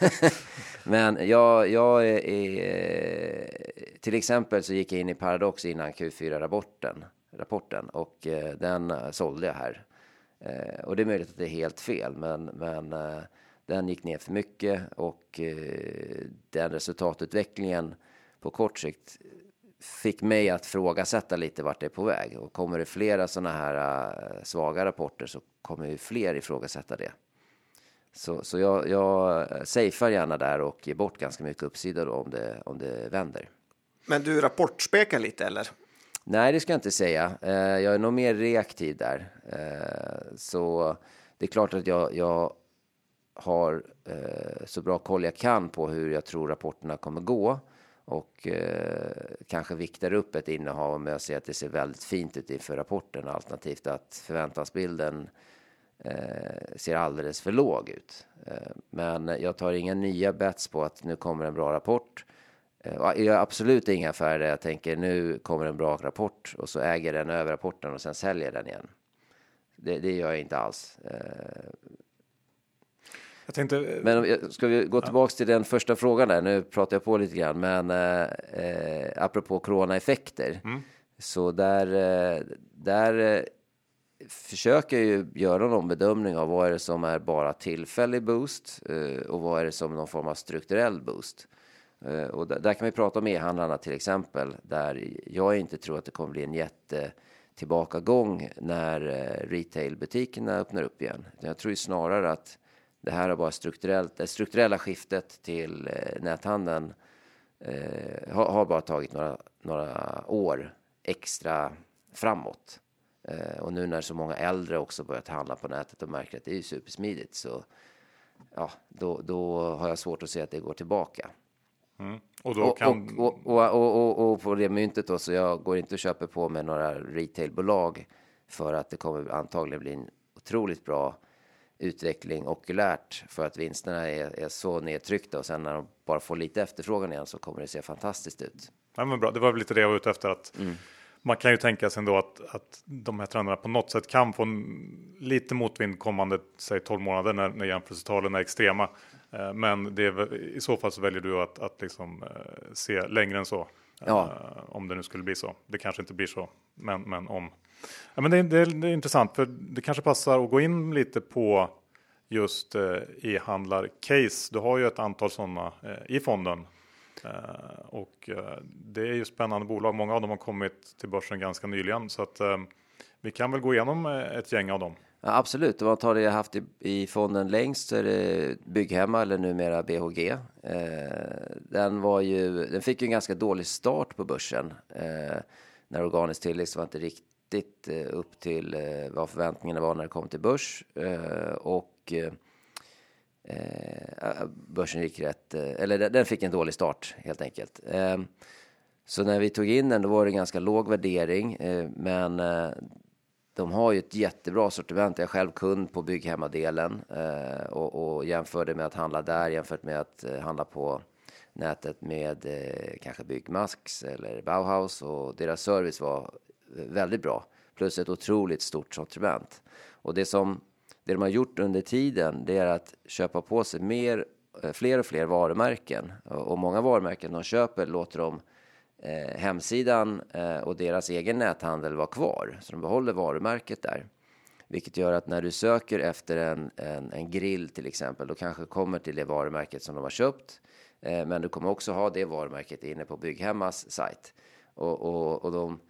(laughs) (laughs) men jag, jag är, är, till exempel så gick jag in i Paradox innan Q4-rapporten. Rapporten, och eh, den sålde jag här Eh, och det är möjligt att det är helt fel, men, men eh, den gick ner för mycket och eh, den resultatutvecklingen på kort sikt fick mig att frågasätta lite vart det är på väg. Och kommer det flera sådana här uh, svaga rapporter så kommer ju fler ifrågasätta det. Så, så jag, jag eh, safear gärna där och ger bort ganska mycket uppsida då om det, om det vänder. Men du rapportspekar lite eller? Nej, det ska jag inte säga. Eh, jag är nog mer reaktiv där. Eh, så det är klart att jag, jag har eh, så bra koll jag kan på hur jag tror rapporterna kommer gå och kanske viktar upp ett innehav om jag ser att det ser väldigt fint ut inför rapporten alternativt att förväntansbilden ser alldeles för låg ut. men jag tar inga nya bets på att nu kommer en bra rapport Eh, jag gör absolut inga affärer där jag tänker nu kommer en bra rapport och så äger den över rapporten och sen säljer den igen. Det, det gör jag inte alls. Eh. Jag tänkte, men ska vi gå tillbaks ja. till den första frågan där? Nu pratar jag på lite grann, men eh, apropå coronaeffekter. Mm. Så där, eh, där försöker jag ju göra någon bedömning av vad är det som är bara tillfällig boost och vad är det som någon form av strukturell boost. Eh, och där, kan vi prata om e-handlarna till exempel, där jag inte tror att det kommer bli en jätte tillbakagång när eh, retailbutikerna öppnar upp igen. Jag tror ju snarare att det här har bara strukturellt, det strukturella skiftet till eh, näthandeln eh, har, har, bara tagit några, några år extra framåt. Eh, och nu när så många äldre också börjat handla på nätet och märker att det är supersmidigt så ja, då, då har jag svårt att se att det går tillbaka. Mm. Och, då kan... och, och, och, och, på det myntet då, så jag går inte och köper på mig några retailbolag för att det kommer antagligen bli en otroligt bra utveckling okulärt för att vinsterna är, är så nedtryckta och sen när de bara får lite efterfrågan igen så kommer det se fantastiskt ut. Ja, men bra. Det var väl lite det jag var ute efter att mm. man kan ju tänka sig ändå att, att de här trenderna på något sätt kan få en, lite motvind kommande säg 12 månader när, när jämförelsetalen är extrema. Eh, men det är, i så fall så väljer du att, att liksom, eh, se längre än så. Ja. Eh, om det nu skulle bli så. Det kanske inte blir så, men, men om. Ja, men det, det, det är intressant för det kanske passar att gå in lite på just e-handlar-case. Du har ju ett antal sådana i fonden. och det är ju spännande bolag. Många av dem har kommit till börsen ganska nyligen så att vi kan väl gå igenom ett gäng av dem. Ja, absolut, om man tar det jag haft i, i fonden längst så är det Bygghemma eller numera BHG. Eh, den, var ju, den fick ju en ganska dålig start på börsen eh, när organisk tillväxt var inte riktigt eh, upp till eh, vad förväntningarna var när det kom till börs. Eh, och eh, eh börsen gick rätt, eh, eller den fick en dålig start helt enkelt. Eh, så när vi tog in den då var det ganska låg värdering, men de har ju ett jättebra sortiment. Jag är själv kund på bygghemmadelen eh, och, och jämförde med att handla där jämfört med att eh, handla på nätet med eh, kanske Byggmax eller Bauhaus och deras service var eh, väldigt bra. Plus ett otroligt stort sortiment. Och det som det de har gjort under tiden det är att köpa på sig mer, eh, fler och fler varumärken. Och, och många varumärken de köper låter de eh, hemsidan eh, och deras egen näthandel var kvar. Så de behåller varumärket där. Vilket gör att när du söker efter en, en, en grill till exempel, då kanske kommer till det varumärket som de har köpt. Eh, men du kommer också ha det varumärket inne på Bygghemmas sajt. Och, och, och de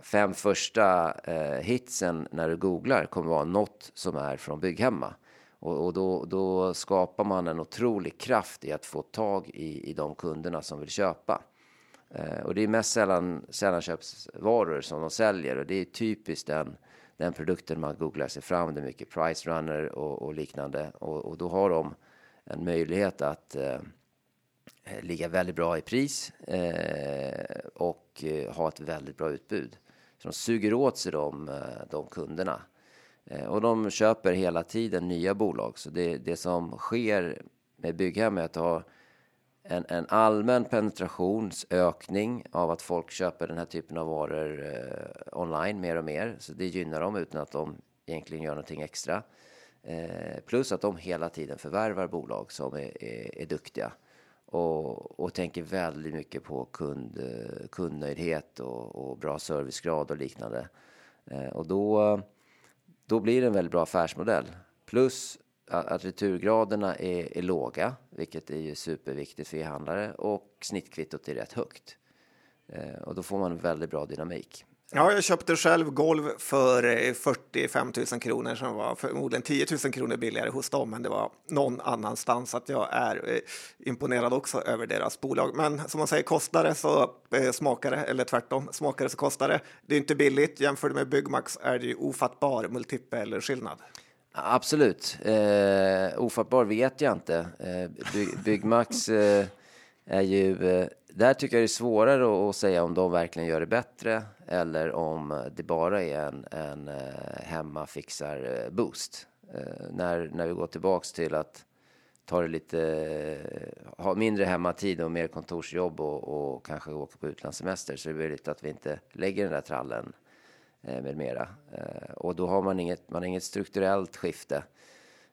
fem första eh, hitsen när du googlar kommer vara något som är från Bygghemma. Och, och då, då, skapar man en otrolig kraft i att få tag i, i de kunderna som vill köpa. Eh, och det är mest sällan sällanköpsvaror som de säljer och det är typiskt den, den produkten man googlar sig fram. Det är mycket price runner och, och liknande och, och, då har de en möjlighet att eh, ligga väldigt bra i pris eh, och eh, ha ett väldigt bra utbud. Så de suger åt sig de, eh, de kunderna. Eh, och de köper hela tiden nya bolag. Så det, det som sker med Bygghem är att ha en, en allmän penetrationsökning av att folk köper den här typen av varor eh, online mer och mer. Så det gynnar dem utan att de egentligen gör någonting extra. Eh, plus att de hela tiden förvärvar bolag som är, är, är duktiga och, och, tänker väldigt mycket på kund, eh, kundnöjdhet och, och bra servicegrad och liknande. Eh, och då, då blir det en väldigt bra affärsmodell. Plus att returgraderna är, är låga, vilket är ju superviktigt för e-handlare och snittkvittot är rätt högt. Eh, och då får man väldigt bra dynamik. Ja, jag köpte själv golv för eh, 45 000 kronor som var förmodligen 10 000 kronor billigare hos dem, men det var någon annanstans. Att jag är eh, imponerad också över deras bolag. Men som man säger, kostar det så eh, smakar det, eller tvärtom, smakar det så kostar det. Det är inte billigt. Jämfört med Byggmax är det ju ofattbar multipel skillnad. Absolut. Eh, ofattbar vet jag inte. Eh, By Byggmax eh, är ju... Eh, där tycker jag det är svårare att säga om de verkligen gör det bättre eller om det bara är en, en eh, hemmafixar-boost. Eh, eh, när, när vi går tillbaks till att ta det lite, eh, ha mindre hemmatid och mer kontorsjobb och, och kanske åka på utlandssemester så är det möjligt att vi inte lägger den där trallen Eh, med mera. Eh, och då har man inget, man har inget strukturellt skifte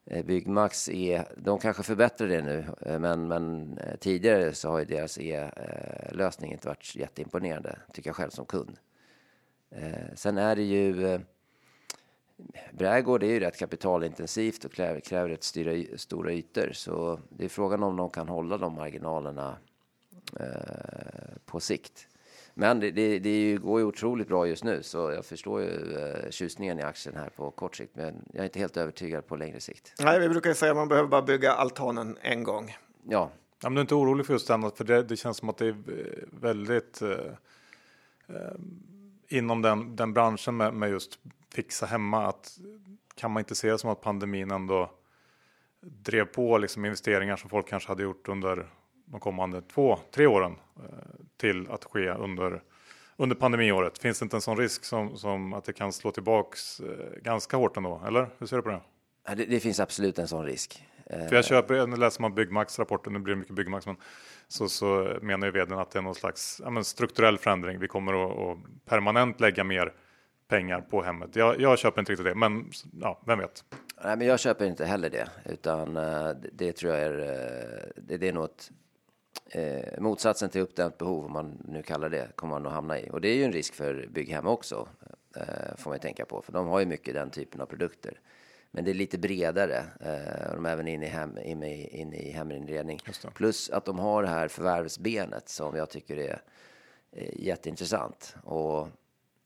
eh, Byggmax är, de kanske förbättrar det nu, men, men tidigare så har ju deras e-lösning inte varit jätteimponerande, tycker jag själv som kund. Sen är det ju, Brädgård är ju rätt kapitalintensivt och kräver, kräver rätt styra, stora ytor, så det är frågan om de kan hålla de marginalerna på sikt. Men det, det, det går ju otroligt bra just nu, så jag förstår ju eh, tjusningen i aktien här på kort sikt. Men jag är inte helt övertygad på längre sikt. Nej, vi brukar ju säga att man behöver bara bygga altanen en gång. Ja. ja men du är inte orolig för just den, för det, det känns som att det är eh, väldigt eh, eh, inom den, den branschen med, med just fixa hemma. Att kan man inte se det som att pandemin ändå drev på liksom investeringar som folk kanske hade gjort under de kommande två, tre åren eh, till att ske under, under pandemiåret? Finns det inte en sån risk som, som att det kan slå tillbaks eh, ganska hårt ändå? Eller hur ser du på det? Det, det finns absolut en sån risk. För jag köper, nu läser man Byggmax rapporten, nu blir det mycket Byggmax, men så, så menar ju vdn att det är någon slags ja, strukturell förändring. Vi kommer att, att, permanent lägga mer pengar på hemmet. Jag, jag köper inte riktigt det, men ja, vem vet? Nej, men jag köper inte heller det, utan det, tror jag är, det, det är nog ett eh, motsatsen till uppdämt behov, om man nu kallar det, kommer man att hamna i. Och det är ju en risk för Bygghem också, eh, får man tänka på, för de har ju mycket den typen av produkter. Men det är lite bredare. Eh, de är även inne i, hem, inne i, inne i heminredning. Plus att de har det här förvärvsbenet som jag tycker är eh, jätteintressant. Och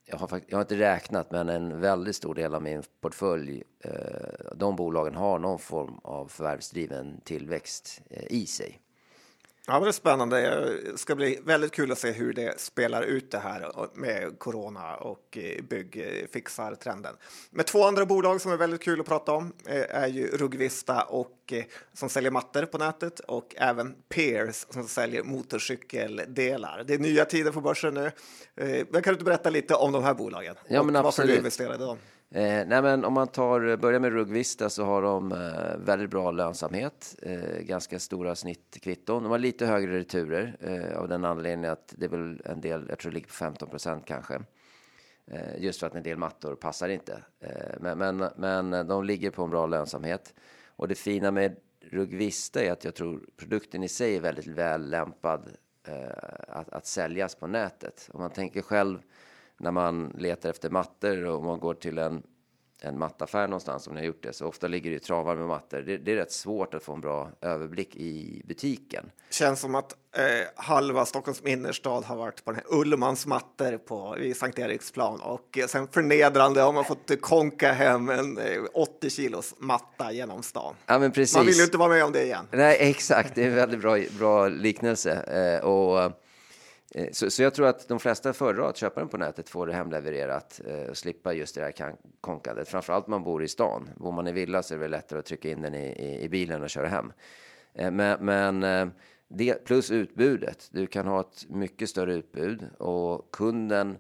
jag har, jag har inte räknat, men en väldigt stor del av min portfölj, eh, de bolagen har någon form av förvärvsdriven tillväxt eh, i sig. Ja, det är spännande. Det ska bli väldigt kul att se hur det spelar ut det här med corona och eh, byggfixartrenden. Med två andra bolag som är väldigt kul att prata om eh, är ju Rugvista och eh, som säljer mattor på nätet och även Peers som säljer motorcykeldelar. Det är nya tider på börsen nu. Men kan du inte berätta lite om de här bolagen? Ja, men och varför du investerade i dem? Eh, nej men om man tar, eh, börjar med Rugvista så har de eh, väldigt bra lönsamhet, eh, ganska stora snittkvitton. De har lite högre returer eh, av den anledningen att det är väl en del, jag tror det ligger på 15 procent kanske. Eh, just för att en del mattor passar inte. Eh, men, men, men de ligger på en bra lönsamhet. Och det fina med Rugvista är att jag tror produkten i sig är väldigt väl lämpad eh, att, att säljas på nätet. Om man tänker själv när man letar efter mattor och man går till en en mattaffär någonstans om ni har gjort det, så ofta ligger det ju travar med mattor. Det, det, är rätt svårt att få en bra överblick i butiken. Känns som att eh, halva Stockholms innerstad har varit på den här Ullmans mattor på vid Sankt Eriksplan och eh, sen förnedrande har man fått konka hem en eh, 80 kilos matta genom stan. Ja, men precis. Man vill ju inte vara med om det igen. Nej, (laughs) exakt. Det är en väldigt bra, bra liknelse. Eh, och Eh, så, så, jag tror att de flesta föredrar att köpa den på nätet, få det hemlevererat eh, och slippa just det här konkandet. Framförallt om man bor i stan. Bor man i villa så är det lättare att trycka in den i, i, i bilen och köra hem. Eh, men, men eh, det, plus utbudet. Du kan ha ett mycket större utbud och kunden.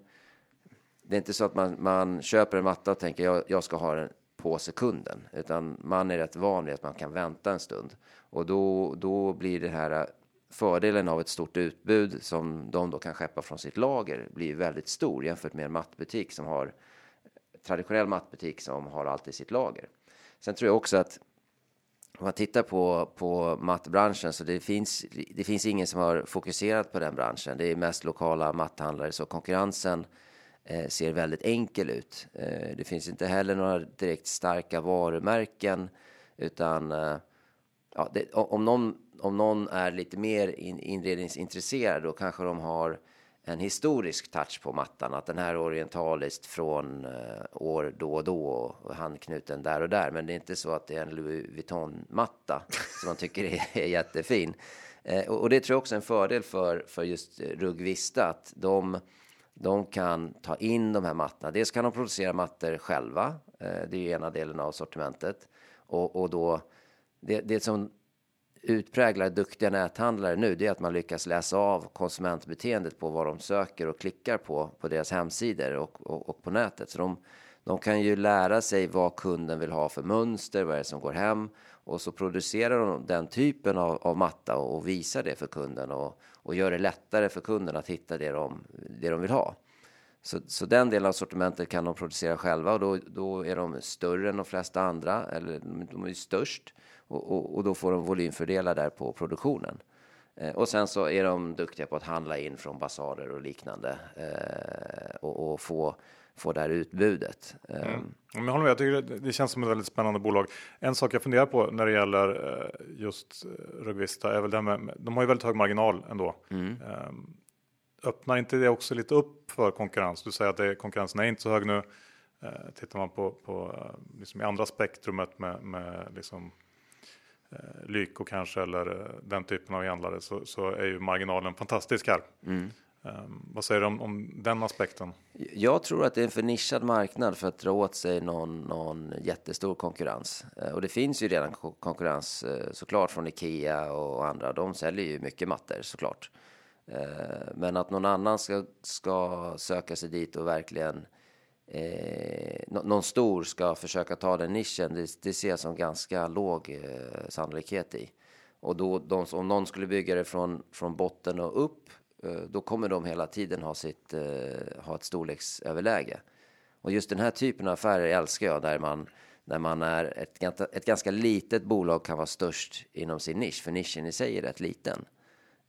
Det är inte så att man, man köper en matta och tänker jag, jag ska ha den på sekunden, utan man är rätt van vid att man kan vänta en stund och då, då blir det här fördelen av ett stort utbud som de då kan skeppa från sitt lager blir väldigt stor jämfört med en mattbutik som har traditionell mattbutik som har allt i sitt lager. Sen tror jag också att om man tittar på, på mattbranschen så det finns, det finns ingen som har fokuserat på den branschen. Det är mest lokala matthandlare så konkurrensen eh, ser väldigt enkel ut. Eh, det finns inte heller några direkt starka varumärken utan eh, ja, det, om någon om någon är lite mer inredningsintresserad då kanske de har en historisk touch på mattan. Att den här är orientaliskt från eh, år då och då och handknuten där och där. Men det är inte så att det är en Louis Vuitton-matta som man tycker är, (laughs) är jättefin. Eh, och, och, det tror jag också är en fördel för, för just eh, Rugvista. Att de, de kan ta in de här mattorna. Dels kan de producera mattor själva. Det är ju ena delen av sortimentet. Och, och då, det, det som utpräglade duktiga näthandlare nu, det är att man lyckas läsa av konsumentbeteendet på vad de söker och klickar på på deras hemsidor och, och, och på nätet. Så de, de kan ju lära sig vad kunden vill ha för mönster, vad är det som går hem och så producerar de den typen av, av matta och, och visar det för kunden och, och gör det lättare för kunden att hitta det de, det de vill ha. Så, så den delen av sortimentet kan de producera själva och då, då är de större än de flesta andra, eller de är störst och, och, och, då får de volymfördelar där på produktionen. Eh, och sen så är de duktiga på att handla in från basarer och liknande eh, och, och, få, få det här utbudet. Mm. Ehm. Men jag håller med, jag tycker det, det, känns som ett väldigt spännande bolag. En sak jag funderar på när det gäller eh, just eh, Rugvista är väl det med, de har ju väldigt hög marginal ändå. Mm. Öppnar inte det också lite upp för konkurrens? Du säger att det, konkurrensen är inte så hög nu. Uh, tittar man på, på liksom i andra spektrumet med, med liksom eh, Lyko kanske eller eh, den typen av handlare så, så är ju marginalen fantastisk här. Mm. Um, vad säger du om, om, den aspekten? Jag tror att det är en för nischad marknad för att dra åt sig någon, någon jättestor konkurrens. Uh, och det finns ju redan konkurrens uh, såklart från Ikea och andra. De säljer ju mycket mattor såklart. Eh, men att någon annan ska, ska söka sig dit och verkligen eh, någon stor ska försöka ta den nischen, det, det ser jag som ganska låg eh, sannolikhet i. Och då, de, om någon skulle bygga det från, från botten och upp, eh, då kommer de hela tiden ha, sitt, eh, ha ett storleksöverläge. Och just den här typen av affärer älskar jag, där man, när man är ett, ett ganska litet bolag kan vara störst inom sin nisch, för nischen i sig är rätt liten.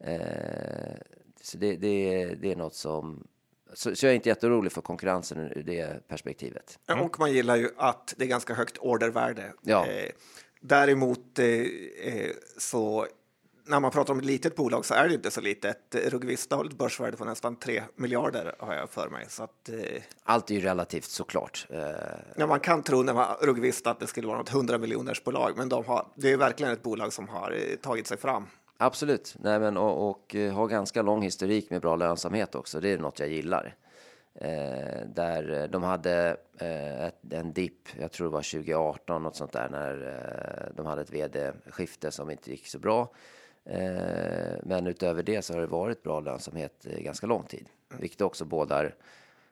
Eh, så det, det, det är något som så, så jag är inte jätteorolig för konkurrensen ur det perspektivet. Mm. Och man gillar ju att det är ganska högt ordervärde. Ja. Eh, däremot eh, eh så när man pratar om ett litet bolag så är det inte så litet. Rugvista har ett börsvärde på nästan 3 miljarder har jag för mig. Så att, eh, Allt är ju relativt såklart. Eh, ja, man kan tro när man Rugvista att det skulle vara något 100 miljoners bolag, men de har, det är verkligen ett bolag som har eh, tagit sig fram. Absolut, Nej, men, och, och eh, har ganska lång historik med bra lönsamhet också. Det är något jag gillar. Eh, där eh, de hade eh, ett, en dipp, jag tror det var 2018, något sånt där, när eh, de hade ett vd-skifte som inte gick så bra. Eh, men utöver det så har det varit bra lönsamhet eh, ganska lång tid, vilket också bådar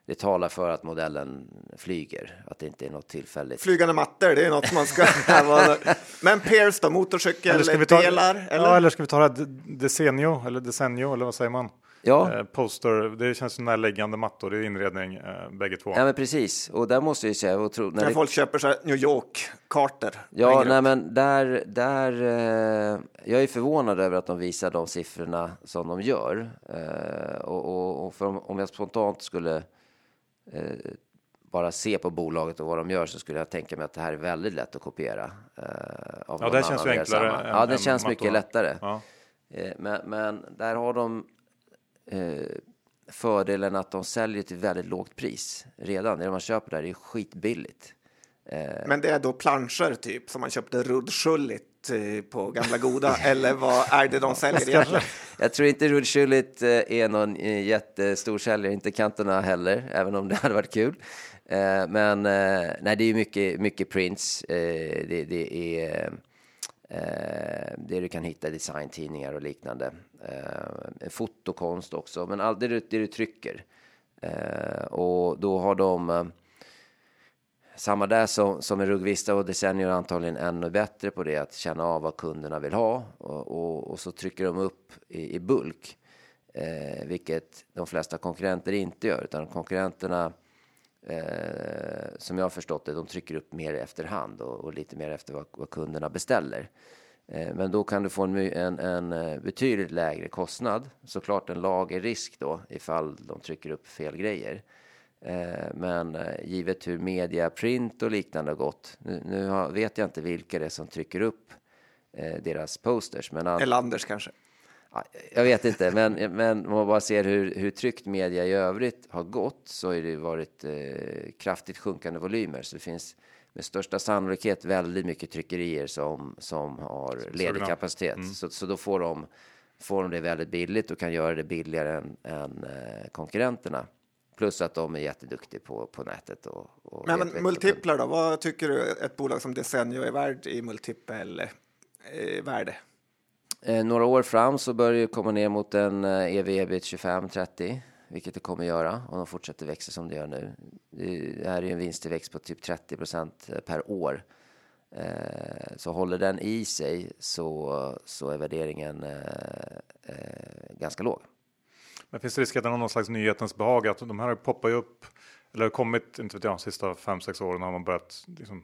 det talar för att modellen flyger, att det inte är något tillfälligt. Flygande mattor, det är något man ska... (laughs) Men Pierce då, motorcykel, eller ska vi ta, delar? Eller? Ja, eller ska vi ta det Decenio, eller Decenio, eller vad säger man? Ja. Eh, poster, det känns som närliggande mattor, det är inredning eh, bägge två. Ja men precis, och där måste jag ju säga, och tro, när, det... folk köper så här New York-kartor. Ja, nej men där, där, eh, jag är förvånad över att de visar de siffrorna som de gör. Eh, och, och, och för om, om jag spontant skulle bara se på bolaget och vad de gör så skulle jag tänka mig att det här är väldigt lätt att kopiera. Eh, av Ja, det känns ju enklare samma. än- Ja, det än känns mycket lättare. Ja. Eh, Men, men där har de eh, fördelen att de säljer till väldigt lågt pris redan. Det man köper där är skitbilligt. Men det är då planscher typ som man köpte ruddskjulligt eh, på gamla goda (laughs) eller vad är det de säljer egentligen? Jag tror inte Rudskjulit är någon eh, jättestor säljare, inte kanterna heller, även om det hade varit kul. Eh, Men eh, nej, det är mycket, mycket prints. Eh, Det, det är eh, det du kan hitta i designtidningar och liknande. Eh, Fotokonst också, men allt det du, det du trycker. Eh, Och då har de eh, samma där som, som en Rugvista och Desenio är antagligen ännu bättre på det, att känna av vad kunderna vill ha och, och, och så trycker de upp i, i bulk, eh, vilket de flesta konkurrenter inte gör, utan konkurrenterna eh, som jag har förstått det, de trycker upp mer efterhand och, och lite mer efter vad, vad kunderna beställer. Eh, Men då kan du få en, en, en eh, betydligt lägre kostnad. Såklart en lagerrisk då ifall de trycker upp fel grejer. Eh, Men eh, givet hur media, print och liknande har gått. Nu, vet jag inte vilka det är som trycker upp eh, deras posters. Men all, Eller Anders kanske? Ja, Jag vet inte, men, men om man bara ser hur, hur tryckt media i övrigt har gått så har det varit eh, kraftigt sjunkande volymer. Så det finns med största sannolikhet väldigt mycket tryckerier som, som har ledig kapacitet. Så, så då får de, får de det väldigt billigt och kan göra det billigare än, än eh, konkurrenterna. Plus att de är jätteduktiga på, på nätet. Och, och Men, men multiplar då? Vad tycker du ett bolag som Desenio är värd i multipel eh, värde? Eh, några år fram så börjar det komma ner mot en eh, ev ebit 25-30, vilket det kommer göra om de fortsätter växa som det gör nu. Det, här är ju en vinsttillväxt på typ 30 procent per år. Eh, så håller den i sig så, så är värderingen eh, eh, ganska låg. Men finns det risk att det är någon slags nyhetens behag att de här poppar ju upp eller har kommit, inte vet jag, de sista fem sex åren har man börjat liksom,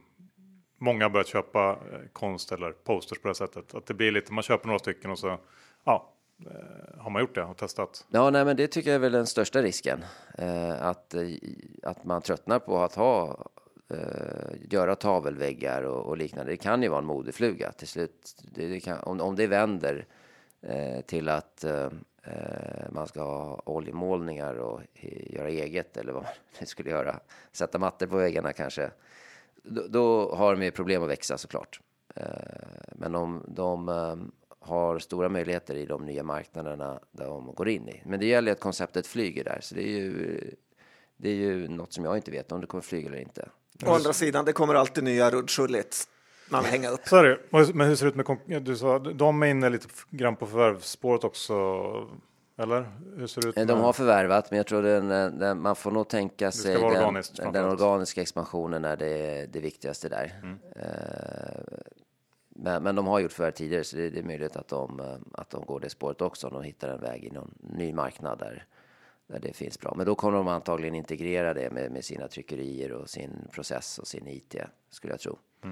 Många har börjat köpa eh, konst eller posters på det här sättet. Att det blir lite, man köper några stycken och så ja, eh, har man gjort det och testat. Ja, nej, men det tycker jag är väl den största risken. Eh, att, eh, att man tröttnar på att ha, eh, göra tavelväggar och, och liknande. Det kan ju vara en modefluga till slut. Det, det kan, om, om det vänder eh, till att eh, Eh, man ska ha oljemålningar och göra eget eller vad man nu skulle göra. Sätta mattor på väggarna kanske. Då, då har de ju problem att växa såklart. Eh, men om de eh, har stora möjligheter i de nya marknaderna där de går in i. Men det gäller att konceptet flyger där, så det är ju, det är ju något som jag inte vet om det kommer flyga eller inte. Å andra sidan, det kommer alltid nya ruddskjulligt man vill hänga upp. Så är det. Men hur ser det ut med konk- du sa, de är inne lite grann på förvärvsspåret också. Eller hur ser det ut? Eh, De med- har förvärvat, men jag tror den, den, man får nog tänka sig den, organiskt den organiska expansionen är det, det viktigaste där. Mm. Eh, men, men de har gjort förvärv tidigare, så det, det är möjligt att de, eh, att de går det spåret också om de hittar en väg i någon ny marknad där, där det finns bra. Men då kommer de antagligen integrera det med, med sina tryckerier och sin process och sin IT, skulle jag tro. Ja,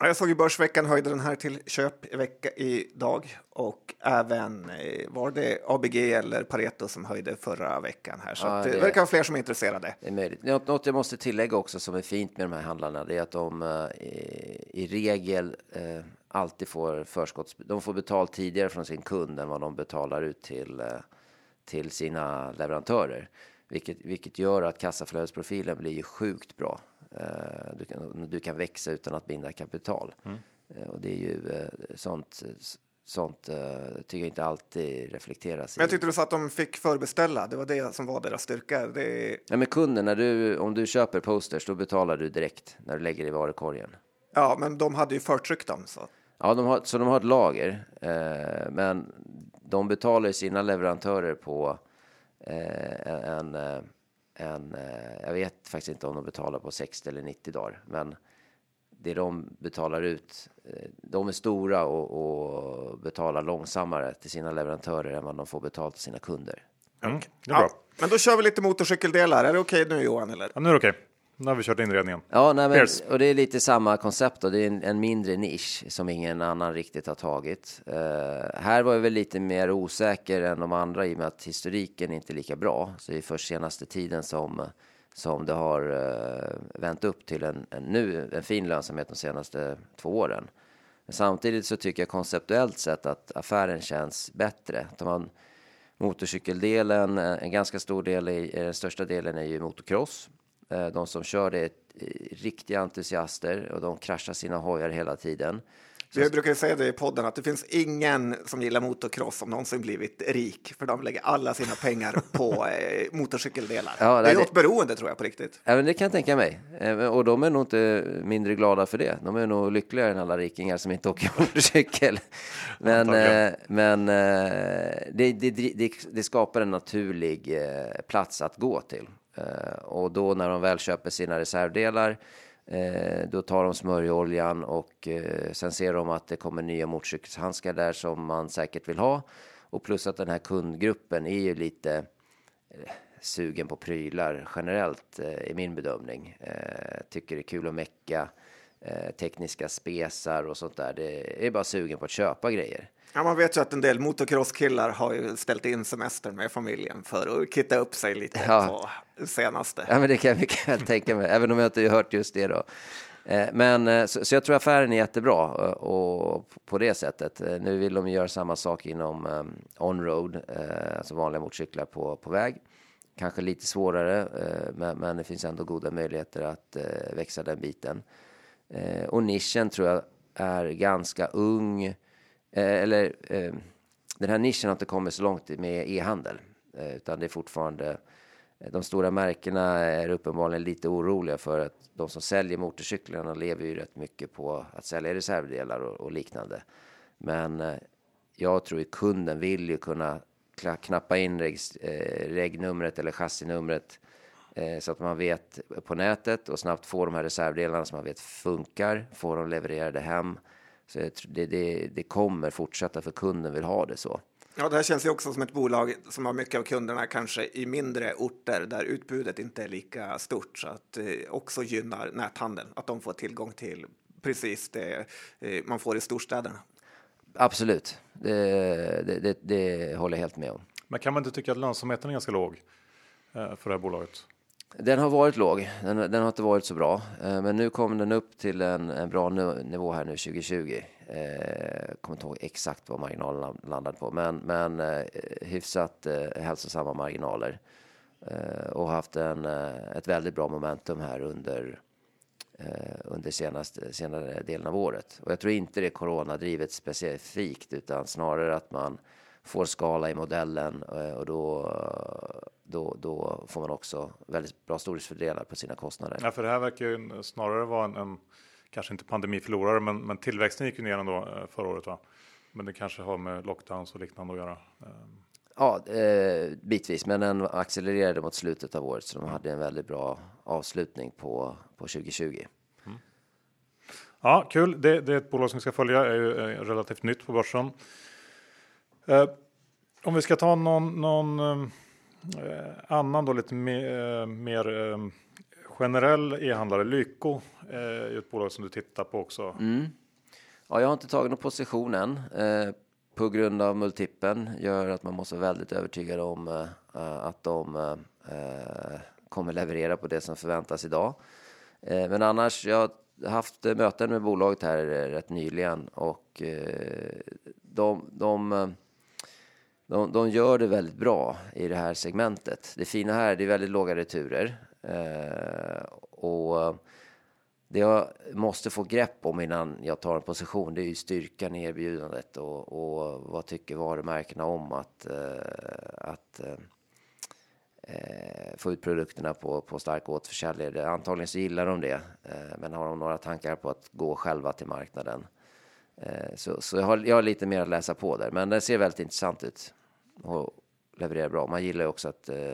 Jag såg i Börsveckan höjde den här till köp i vecka idag och även eh, var det ABG eller Pareto som höjde förra veckan här. Så Ja, det, det- verkar vara fler som är intresserade. Det är möjligt. Något, jag måste tillägga också som är fint med de här handlarna, det är att de eh, i, regel eh, alltid får förskotts... De får betalt tidigare från sin kund än vad de betalar ut till, till sina leverantörer. Vilket, vilket gör att kassaflödesprofilen blir ju sjukt bra. Eh, du, kan, du kan växa utan att binda kapital. Eh, och det är ju eh, sånt, sånt tycker jag inte alltid reflekteras Men jag tyckte du sa att de fick förbeställa. Det var det som var deras styrka. Det, Ja, men kunden, när du, om du köper posters, då betalar du direkt när du lägger i varukorgen. ja, men de hade ju förtryckt dem. Så. Ja, de har, så de har ett lager, eh, men de betalar sina leverantörer på eh, en, eh, en eh, jag vet faktiskt inte om de betalar på 60 eller 90 dagar, men det de betalar ut, eh, de är stora och, och betalar långsammare till sina leverantörer än vad de får betalt till sina kunder. Mm, det är bra. Ja, men då kör vi lite motorcykeldelar. Är det okej nu Johan? Eller? Ja, nu är det okej. Nu har vi kört inredningen. Ja, nej, men, och det är lite samma koncept då. Det är en, en mindre nisch som ingen annan riktigt har tagit. Eh, här var jag väl lite mer osäker än de andra i och med att historiken inte är lika bra. Så det är först senaste tiden som, som det har eh, vänt upp till en, en, nu en fin lönsamhet de senaste två åren. Men samtidigt så tycker jag konceptuellt sett att affären känns bättre. Tar man motorcykeldelen, eh, en ganska stor del, i, den största delen är ju motocross. Eh, de som kör det är riktiga entusiaster och de kraschar sina hojar hela tiden. Vi brukar säga det i podden att det finns ingen som gillar motocross som någonsin blivit rik, för de lägger alla sina pengar på (laughs) eh, motorcykeldelar. Ja, det är något beroende tror jag på riktigt. Ja, men det kan jag tänka mig. Eh, och de är nog inte mindre glada för det. De är nog lyckligare än alla rikingar som inte åker (laughs) motorcykel. Men, eh, men eh, det, det, det, skapar en naturlig eh, plats att gå till. Eh, och då när de väl köper sina reservdelar eh, då tar de smörjoljan och eh, sen ser de att det kommer nya motorcykelhandskar där som man säkert vill ha. Och plus att den här kundgruppen är ju lite sugen på prylar generellt i min bedömning. Tycker det är kul att mecka, eh, tekniska spesar och sånt där. Det är bara sugen på att köpa grejer. Ja, man vet ju att en del motocrosskillar har ju ställt in semestern med familjen för att kitta upp sig lite ja. på senaste. Ja, men det kan jag mycket väl tänka mig, även om jag inte har hört just det då. Eh, men eh, så, så, jag tror affären är jättebra och på det sättet. Nu vill de göra samma sak inom onroad, alltså vanliga motorcyklar på, på väg. Kanske lite svårare, men, men det finns ändå goda möjligheter att växa den biten. Eh, och nischen tror jag är ganska ung Eh, eller eh, den här nischen har inte kommit så långt med e-handel, eh, utan det är fortfarande eh, de stora märkena är uppenbarligen lite oroliga för att de som säljer motorcyklarna lever ju rätt mycket på att sälja reservdelar och, och liknande. Men eh, jag tror att kunden vill ju kunna knappa in reg, regnumret eller chassinumret så att man vet på nätet och snabbt få de här reservdelarna som man vet funkar, få dem levererade hem så det, det, det kommer fortsätta för kunden vill ha det så. Ja, det här känns ju också som ett bolag som har mycket av kunderna kanske i mindre orter där utbudet inte är lika stort så att det eh, också gynnar näthandeln, att de får tillgång till precis det eh, man får i storstäderna. Absolut, det, det, det, det håller jag helt med om. Men kan man inte tycka att lönsamheten är ganska låg eh, för det här bolaget? Den har varit låg, den, den, har inte varit så bra. Eh, men nu kom den upp till en, en bra nivå här nu 2020. Eh, kommer inte ihåg exakt vad marginalen landade på, men, men eh, hyfsat eh, hälsosamma marginaler. Eh, och haft en, eh, ett väldigt bra momentum här under, eh, under senaste, senare delen av året. Och jag tror inte det är coronadrivet specifikt, utan snarare att man får skala i modellen eh, och då då, då får man också väldigt bra stordriftsfördelar på sina kostnader. Ja, för det här verkar ju snarare vara en, en kanske inte pandemiförlorare, men, men tillväxten gick ju ner ändå eh, förra året. Va? Men det kanske har med lockdowns och liknande att göra. Ehm. Ja, eh, bitvis, men den accelererade mot slutet av året, så de hade en väldigt bra avslutning på, på 2020. Mm. Ja, kul. Det, det, är ett bolag som vi ska följa, är ju är relativt nytt på börsen. Eh, om vi ska ta någon, någon Eh, Eh, annan då lite mer, eh, mer eh, generell e-handlare, Lyko, eh, är ett bolag som du tittar på också. Mm. Ja, jag har inte tagit någon position än. på grund av multipeln gör att man måste vara väldigt övertygad om att de kommer leverera på det som förväntas idag. men annars, jag har haft möten med bolaget här rätt nyligen och de, de de, de gör det väldigt bra i det här segmentet. Det fina här, det är väldigt låga returer. Eh, och det jag måste få grepp om innan jag tar en position, det är ju styrkan i erbjudandet och, och vad tycker varumärkena om att, eh, att eh, eh få ut produkterna på, på stark återförsäljare. Antagligen så gillar de det, eh, men har de några tankar på att gå själva till marknaden? Eh, så, så jag, har, jag har lite mer att läsa på där, men det ser väldigt intressant ut och levererar bra. Man gillar ju också att eh,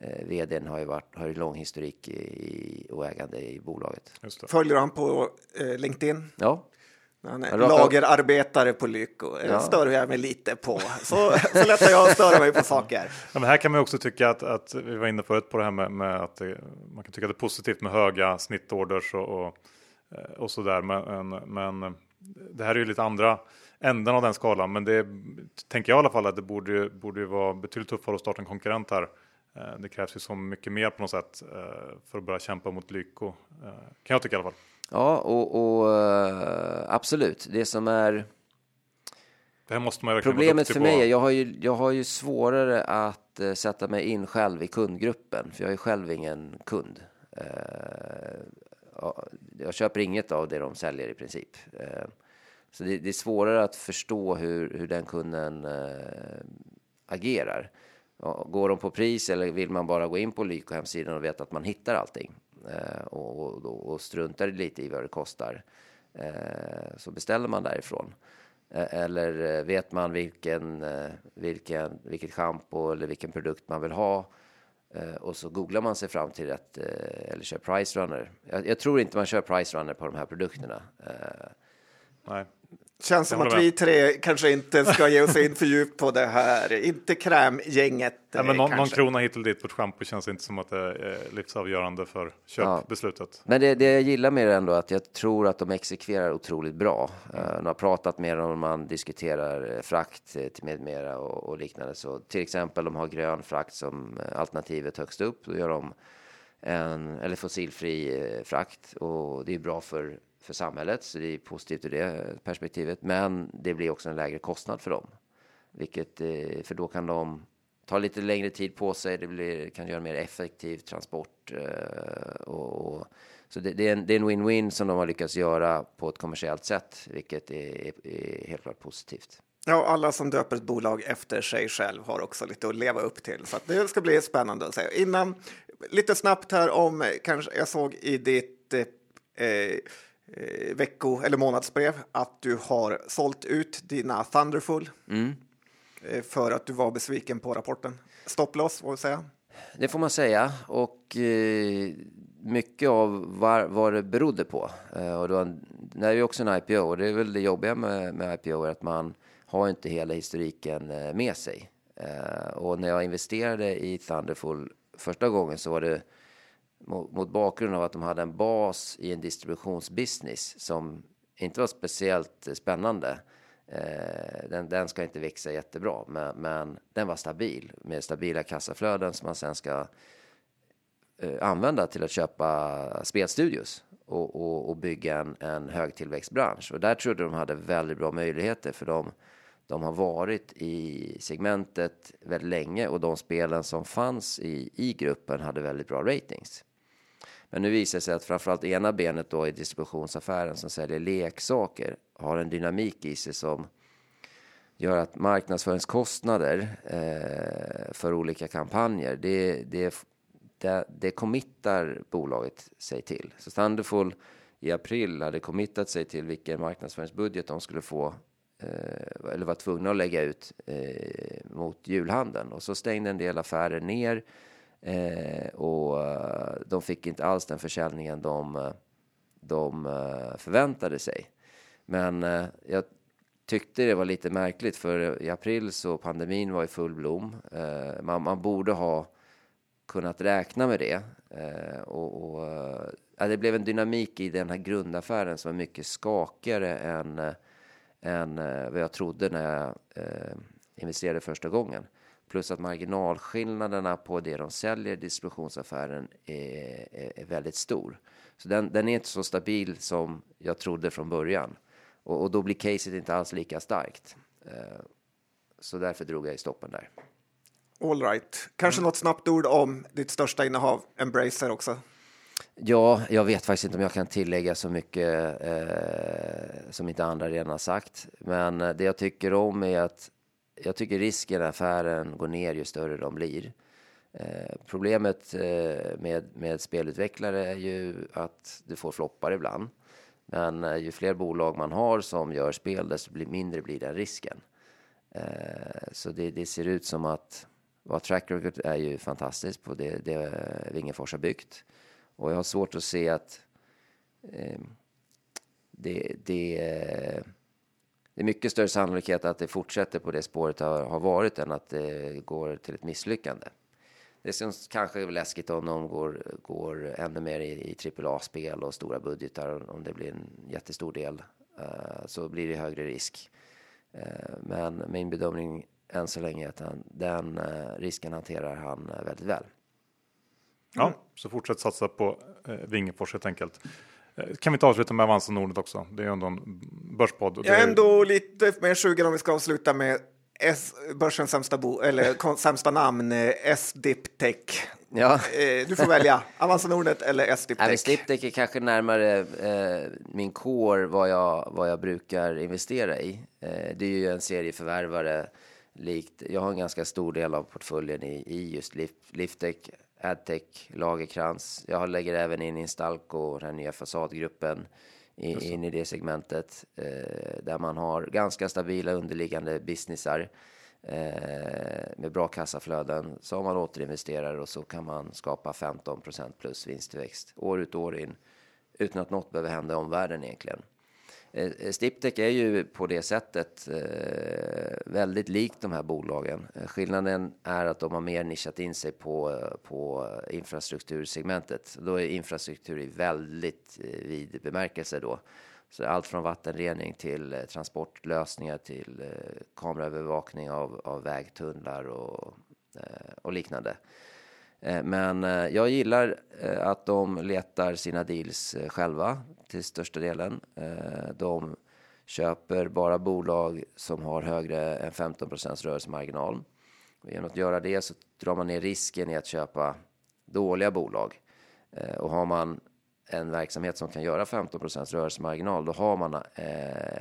eh vdn har ju varit, har ju lång historik i, och ägande i bolaget. Följer han på eh, LinkedIn? Ja. Han är lagerarbetare på Lyko. Ja. stör jag mig lite på. Så, så lätt jag att störa mig på saker. Ja, men här kan man också tycka att, att vi var inne förut på det här med, med att det, man kan tycka att det är positivt med höga snittorders och, och, eh, och så där. Men, men det här är ju lite andra änden av den skalan. Men det tänker jag i alla fall att det borde, borde vara betydligt tuffare att starta en konkurrent här Eh, det krävs ju så mycket mer på något sätt eh, för att börja kämpa mot Lyko. Eh, kan jag tycka i alla fall. Ja, och, och absolut. Det som är det här måste man problemet för mig är jag har ju, jag har ju svårare att sätta mig in själv i kundgruppen, för jag är själv ingen kund. Jag köper inget av det de säljer i princip. Eh, så det, det, är svårare att förstå hur, hur den kunden eh, agerar. Går de på pris eller vill man bara gå in på Lyko hemsidan och veta att man hittar allting? Eh, och, och, och struntar lite i vad det kostar så beställer man därifrån. Eller vet man vilken, vilken, vilket schampo eller vilken produkt man vill ha Eh, och så googlar man sig fram till att, eh, eller kör Price Runner. Jag, jag, tror inte man kör Price Runner på de här produkterna. Eh, Nej. Känns som att vi tre kanske inte ska ge oss in för djupt på det här. Inte krämgänget. Ja, men någon, någon krona hit eller dit på ett schampo känns inte som att det är livsavgörande för köpbeslutet. Ja. Men det, det jag gillar med det ändå är att jag tror att de exekverar otroligt bra. Mm. Uh, har pratat med dem, man diskuterar frakt med mera och, och liknande. Så till exempel de har grön frakt som alternativet högst upp. Då gör de en, eller fossilfri frakt och det är bra för för samhället, så det är positivt ur det perspektivet. Men det blir också en lägre kostnad för dem, vilket eh, för då kan de ta lite längre tid på sig. Det blir, kan göra mer effektiv transport eh, och, och så det, det, är en win-win som de har lyckats göra på ett kommersiellt sätt, vilket är, är helt klart positivt. Ja, alla som döper ett bolag efter sig själv har också lite att leva upp till, så det ska bli spännande att se. Innan, lite snabbt här om, kanske jag såg i ditt eh, eh, vecko eller månadsbrev att du har sålt ut dina Thunderful mm. eh, för att du var besviken på rapporten. Stopploss, vad säga? Det får man säga och eh, mycket av var, vad det berodde på. Eh, och då, det är ju också en IPO och det är väl det jobbiga med, med IPO är att man har inte hela historiken eh, med sig. Eh, och när jag investerade i Thunderful första gången så var det mot, bakgrund av att de hade en bas i en distributionsbusiness som inte var speciellt spännande. Eh, den, den, ska inte växa jättebra, men, men, den var stabil med stabila kassaflöden som man sen ska eh, använda till att köpa spelstudios och, och, och bygga en, en högtillväxtbransch. Och där trodde de hade väldigt bra möjligheter för de, de har varit i segmentet väldigt länge och de spelen som fanns i, i gruppen hade väldigt bra ratings. Men nu visar det sig att framförallt ena benet då i distributionsaffären som säljer leksaker har en dynamik i sig som gör att marknadsföringskostnader eh, för olika kampanjer, det, det, det, det committar bolaget sig till. Så Thunderful i april hade committat sig till vilken marknadsföringsbudget de skulle få eh, eller var tvungna att lägga ut eh, mot julhandeln och så stängde en del affärer ner Eh, och eh, de fick inte alls den försäljningen de, eh, de eh, förväntade sig. Men eh, jag tyckte det var lite märkligt för i april så pandemin var i full blom. Eh, man, man, borde ha kunnat räkna med det. och, och det blev en dynamik i den här grundaffären som var mycket skakigare än, än vad jag trodde när jag investerade första gången. Plus att marginalskillnaderna på det de säljer i distributionsaffären är, är, är väldigt stor. Så den, den, är inte så stabil som jag trodde från början. Och, och då blir caset inte alls lika starkt. Uh, så därför drog jag i stoppen där. All right. Kanske mm. något snabbt ord om ditt största innehav, Embracer också? Ja, jag vet faktiskt inte om jag kan tillägga så mycket eh, som inte andra redan har sagt. Men eh, det jag tycker om är att jag tycker risken i affären går ner ju större de blir. Eh, problemet eh, med, med spelutvecklare är ju att du får floppar ibland. Men eh, ju fler bolag man har som gör spel, desto mindre blir den risken. Eh, så det, det, ser ut som att vad track record är ju fantastiskt på det, det eh, Wingefors har byggt. Och jag har svårt att se att eh, det, det eh, det är mycket större sannolikhet att det fortsätter på det spåret har, har, varit än att det går till ett misslyckande. Det syns kanske läskigt om de går, går ännu mer i, i AAA-spel och stora budgetar. Om det blir en jättestor del uh, så blir det högre risk. Uh, men min bedömning än så länge är att han, den uh, risken hanterar han väldigt väl. Ja, så fortsätt satsa på eh, Wingefors helt enkelt. Eh, Kan vi inte avsluta med Avanza Nordnet också? Det är ändå en börspodd. Jag är ändå lite mer sugen om vi ska avsluta med S, börsens sämsta, bo, eller (laughs) sämsta namn, eh, S-Dip Tech. Ja. Eh, Du får välja (laughs) Avanza Nordnet eller S-Dip Nej, men Tech. Sliptech är kanske närmare eh, min core vad jag, vad jag brukar investera i. Eh, det är ju en serieförvärvare likt, jag har en ganska stor del av portföljen i, i just Lif, Liftech, Adtech, Lagerkrans. Jag lägger även in Instalco, den här nya fasadgruppen, i, in i det segmentet eh, där man har ganska stabila underliggande businessar eh, med bra kassaflöden som man återinvesterar och så kan man skapa 15% plus vinsttillväxt år ut och år in utan att något behöver hända i omvärlden egentligen. Eh, eh, Sdiptech Stiptech är ju på det sättet eh, väldigt likt de här bolagen. Skillnaden är att de har mer nischat in sig på, på infrastruktursegmentet. Då är infrastruktur i väldigt vid bemärkelse då. Så allt från vattenrening till transportlösningar till kameraövervakning av, av vägtunnlar och, och liknande. Eh, men eh, jag gillar eh, att de letar sina deals själva till största delen. De köper bara bolag som har högre än 15 rörelsemarginal. Genom att göra det så drar man ner risken i att köpa dåliga bolag. Och har man en verksamhet som kan göra 15% rörelsemarginal, då har man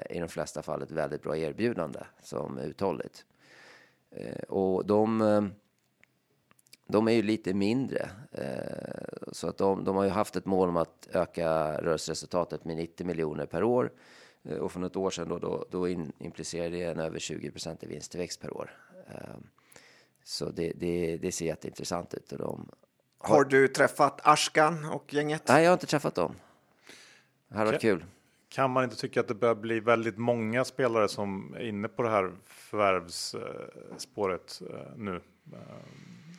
i de flesta fall ett väldigt bra erbjudande som är uthålligt. Och de de är ju lite mindre. Eh, så att de, de har ju haft ett mål om att öka rörelseresultatet med 90 miljoner per år. Eh, och för något år sedan då, då, då in, implicerar det en över 20 i vinsttillväxt per år. Eh, så det, det, det ser jätteintressant ut. Och de, Har du träffat Ashkan och gänget? nej, jag har inte träffat dem. Det hade varit Okej. kul. Kan man inte tycka att det börjar bli väldigt många spelare som är inne på det här förvärvsspåret eh, nu?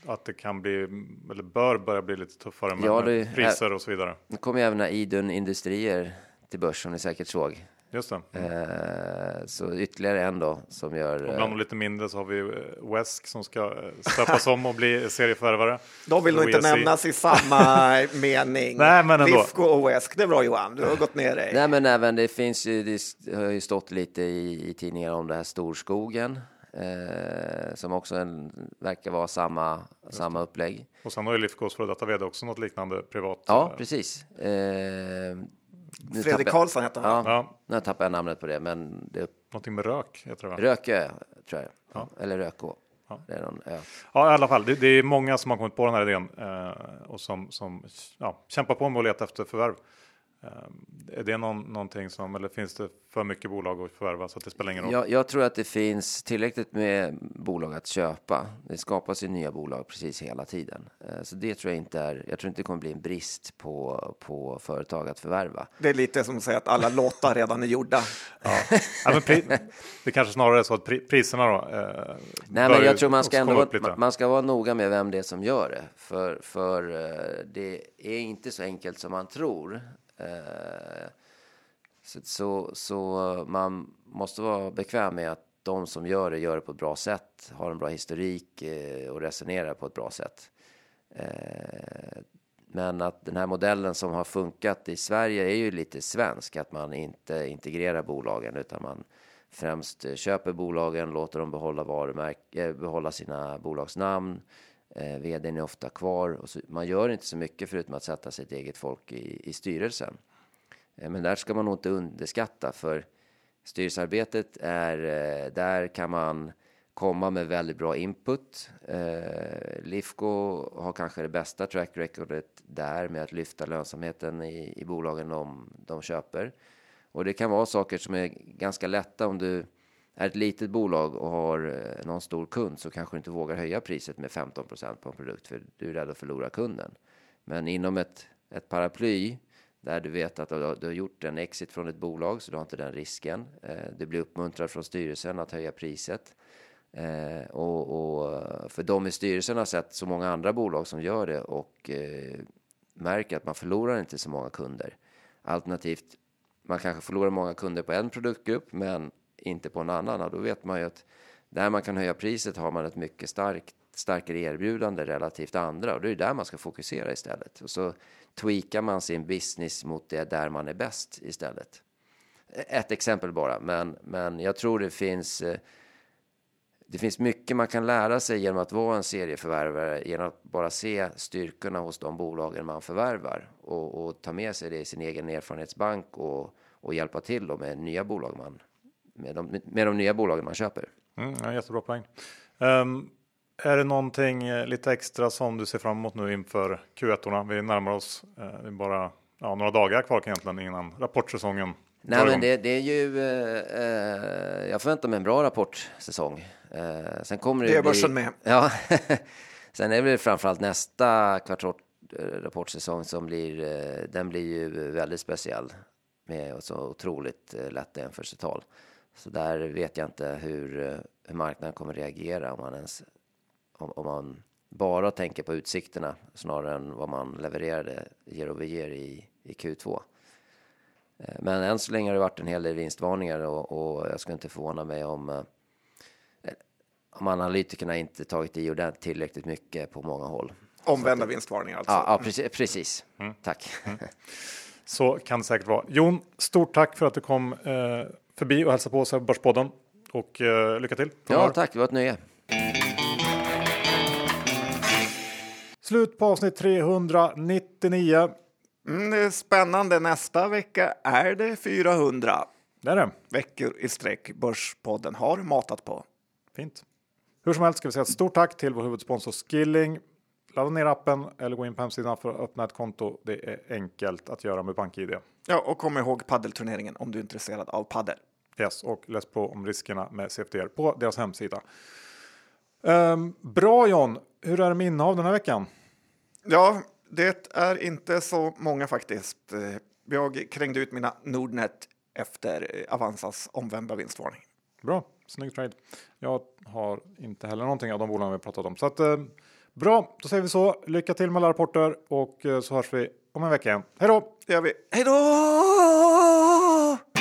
Att det kan bli, eller bör börja bli lite tuffare med, Ja, med det- priser och så vidare. Nu kommer ju även Idun Industrier till börs som ni säkert såg. Just det. Eh, så ytterligare en då som gör... Och eh, bland de lite mindre så har vi eh, Wesk som ska eh, stöpas om och bli serieförvärvare. De vill nog inte nämnas i samma (laughs) mening. Nej, men ändå. Lifco och Wesk, det är bra Johan, du har gått ner dig. Nej, men även det finns ju, det har ju stått lite i, i tidningar om det här storskogen. Eh, som också en, verkar vara samma, samma upplägg. Och sen har ju Lifcos före detta vd också något liknande privat. Ja, eh, precis. Eh, Fredrik Karlsson heter han. Ja, Ja, nu tappar jag namnet på det, men det är någonting med rök heter det va? Rökö, tror jag. Eller Rökå. Det är någon ö. Ja, i alla fall. Det, det är många som har kommit på den här idén eh, och som, som ja, kämpar på med att leta efter förvärv. Eh, är det någon, någonting som, eller finns det för mycket bolag att förvärva så att det spelar ingen roll? Jag, jag tror att det finns tillräckligt med bolag att köpa. Det skapas ju nya bolag precis hela tiden. Eh, Så det tror jag inte är, jag tror inte det kommer bli en brist på, på företag att förvärva. Det är lite som att säga att alla låtar redan är gjorda. Ja, men pri, det kanske snarare är så att pri, priserna då. Eh, Nej, men jag tror man ska ändå vara, man ska vara noga med vem det är som gör det. För, för eh, det är inte så enkelt som man tror. Eh, Så, så, så eh, man måste vara bekväm med att de som gör det gör det på ett bra sätt, har en bra historik eh, och resonerar på ett bra sätt. Eh, Men att den här modellen som har funkat i Sverige är ju lite svensk, att man inte integrerar bolagen utan man främst eh, köper bolagen, låter dem behålla, varumärk- eh, behålla sina bolagsnamn. Eh, vdn är ofta kvar. Och så, man gör inte så mycket förutom att sätta sitt eget folk i, i styrelsen. Eh, men där ska man nog inte underskatta för styrelsearbetet är, eh, där kan man komma med väldigt bra input. Eh, Lifco har kanske det bästa track recordet där med att lyfta lönsamheten i, i bolagen de, de köper. Och det kan vara saker som är ganska lätta om du är ett litet bolag och har eh, någon stor kund så kanske du inte vågar höja priset med 15% på en produkt för du är rädd att förlora kunden. Men inom ett, ett paraply där du vet att du har, du har gjort en exit från ett bolag så du har inte den risken. Eh, du blir uppmuntrad från styrelsen att höja priset. Eh, och, och för de i styrelsen har sett så många andra bolag som gör det och eh, märker att man förlorar inte så många kunder. Alternativt, man kanske förlorar många kunder på en produktgrupp men inte på en annan. Och då vet man ju att Där man kan höja priset har man ett mycket starkt, starkare erbjudande relativt andra och det är där man ska fokusera istället. Och så tweakar man sin business mot det där man är bäst istället. Ett exempel bara, men, men jag tror det finns eh, det finns mycket man kan lära sig genom att vara en serieförvärvare, genom att bara se styrkorna hos de bolagen man förvärvar och, och ta med sig det i sin egen erfarenhetsbank och, och hjälpa till då med nya bolag man med de, med de nya bolagen man köper. Mm, ja, jättebra poäng. Um, är det någonting eh, lite extra som du ser fram emot nu inför Q1? -orna? Vi närmar oss uh, bara ja, några dagar kvar egentligen innan rapportsäsongen. Nej, men det, det, är ju. Uh, jag förväntar mig en bra rapportsäsong. Uh, sen kommer det. Det är börsen med. Ja, (laughs) sen är det väl framförallt nästa kvartal rapportsäsong som blir. den blir ju väldigt speciell med så otroligt lätta jämförelsetal. Så där vet jag inte hur, hur marknaden kommer reagera om man ens om, om man bara tänker på utsikterna snarare än vad man levererade year over year i, i Q2. Eh, men än så länge har det varit en hel del vinstvarningar och, och jag skulle inte förvåna mig om eh, om analytikerna inte tagit i ordentligt tillräckligt mycket på många håll. Omvända vinstvarningar alltså? Ja, ja precis. precis. Mm. Tack. Mm. (laughs) Så kan det säkert vara. Jon, stort tack för att du kom eh, förbi och hälsade på oss här på Börspodden. Och eh, lycka till. Ja, tack. Det var ett nöje. Slut på avsnitt 399. Mm, det är spännande. Nästa vecka är det 400. Det är det. Veckor i sträck Börspodden har matat på. Fint. Hur som helst ska vi säga ett stort tack till vår huvudsponsor Skilling. Ladda ner appen eller gå in på hemsidan för att öppna ett konto. Det är enkelt att göra med BankID. Ja, och kom ihåg paddelturneringen om du är intresserad av paddel. Yes, och läs på om riskerna med CFDR på deras hemsida. Um, bra John, hur är det med innehav den här veckan? Ja, det är inte så många faktiskt. Eh, jag krängde ut mina Nordnet efter Avanzas omvända vinstvarning. Bra, snygg trade. Jag har inte heller någonting av de bolagen vi pratat om. Så att, eh, bra, då säger vi så. Lycka till med alla rapporter och eh, så hörs vi om en vecka igen. Hej då! Det gör vi. Hej då!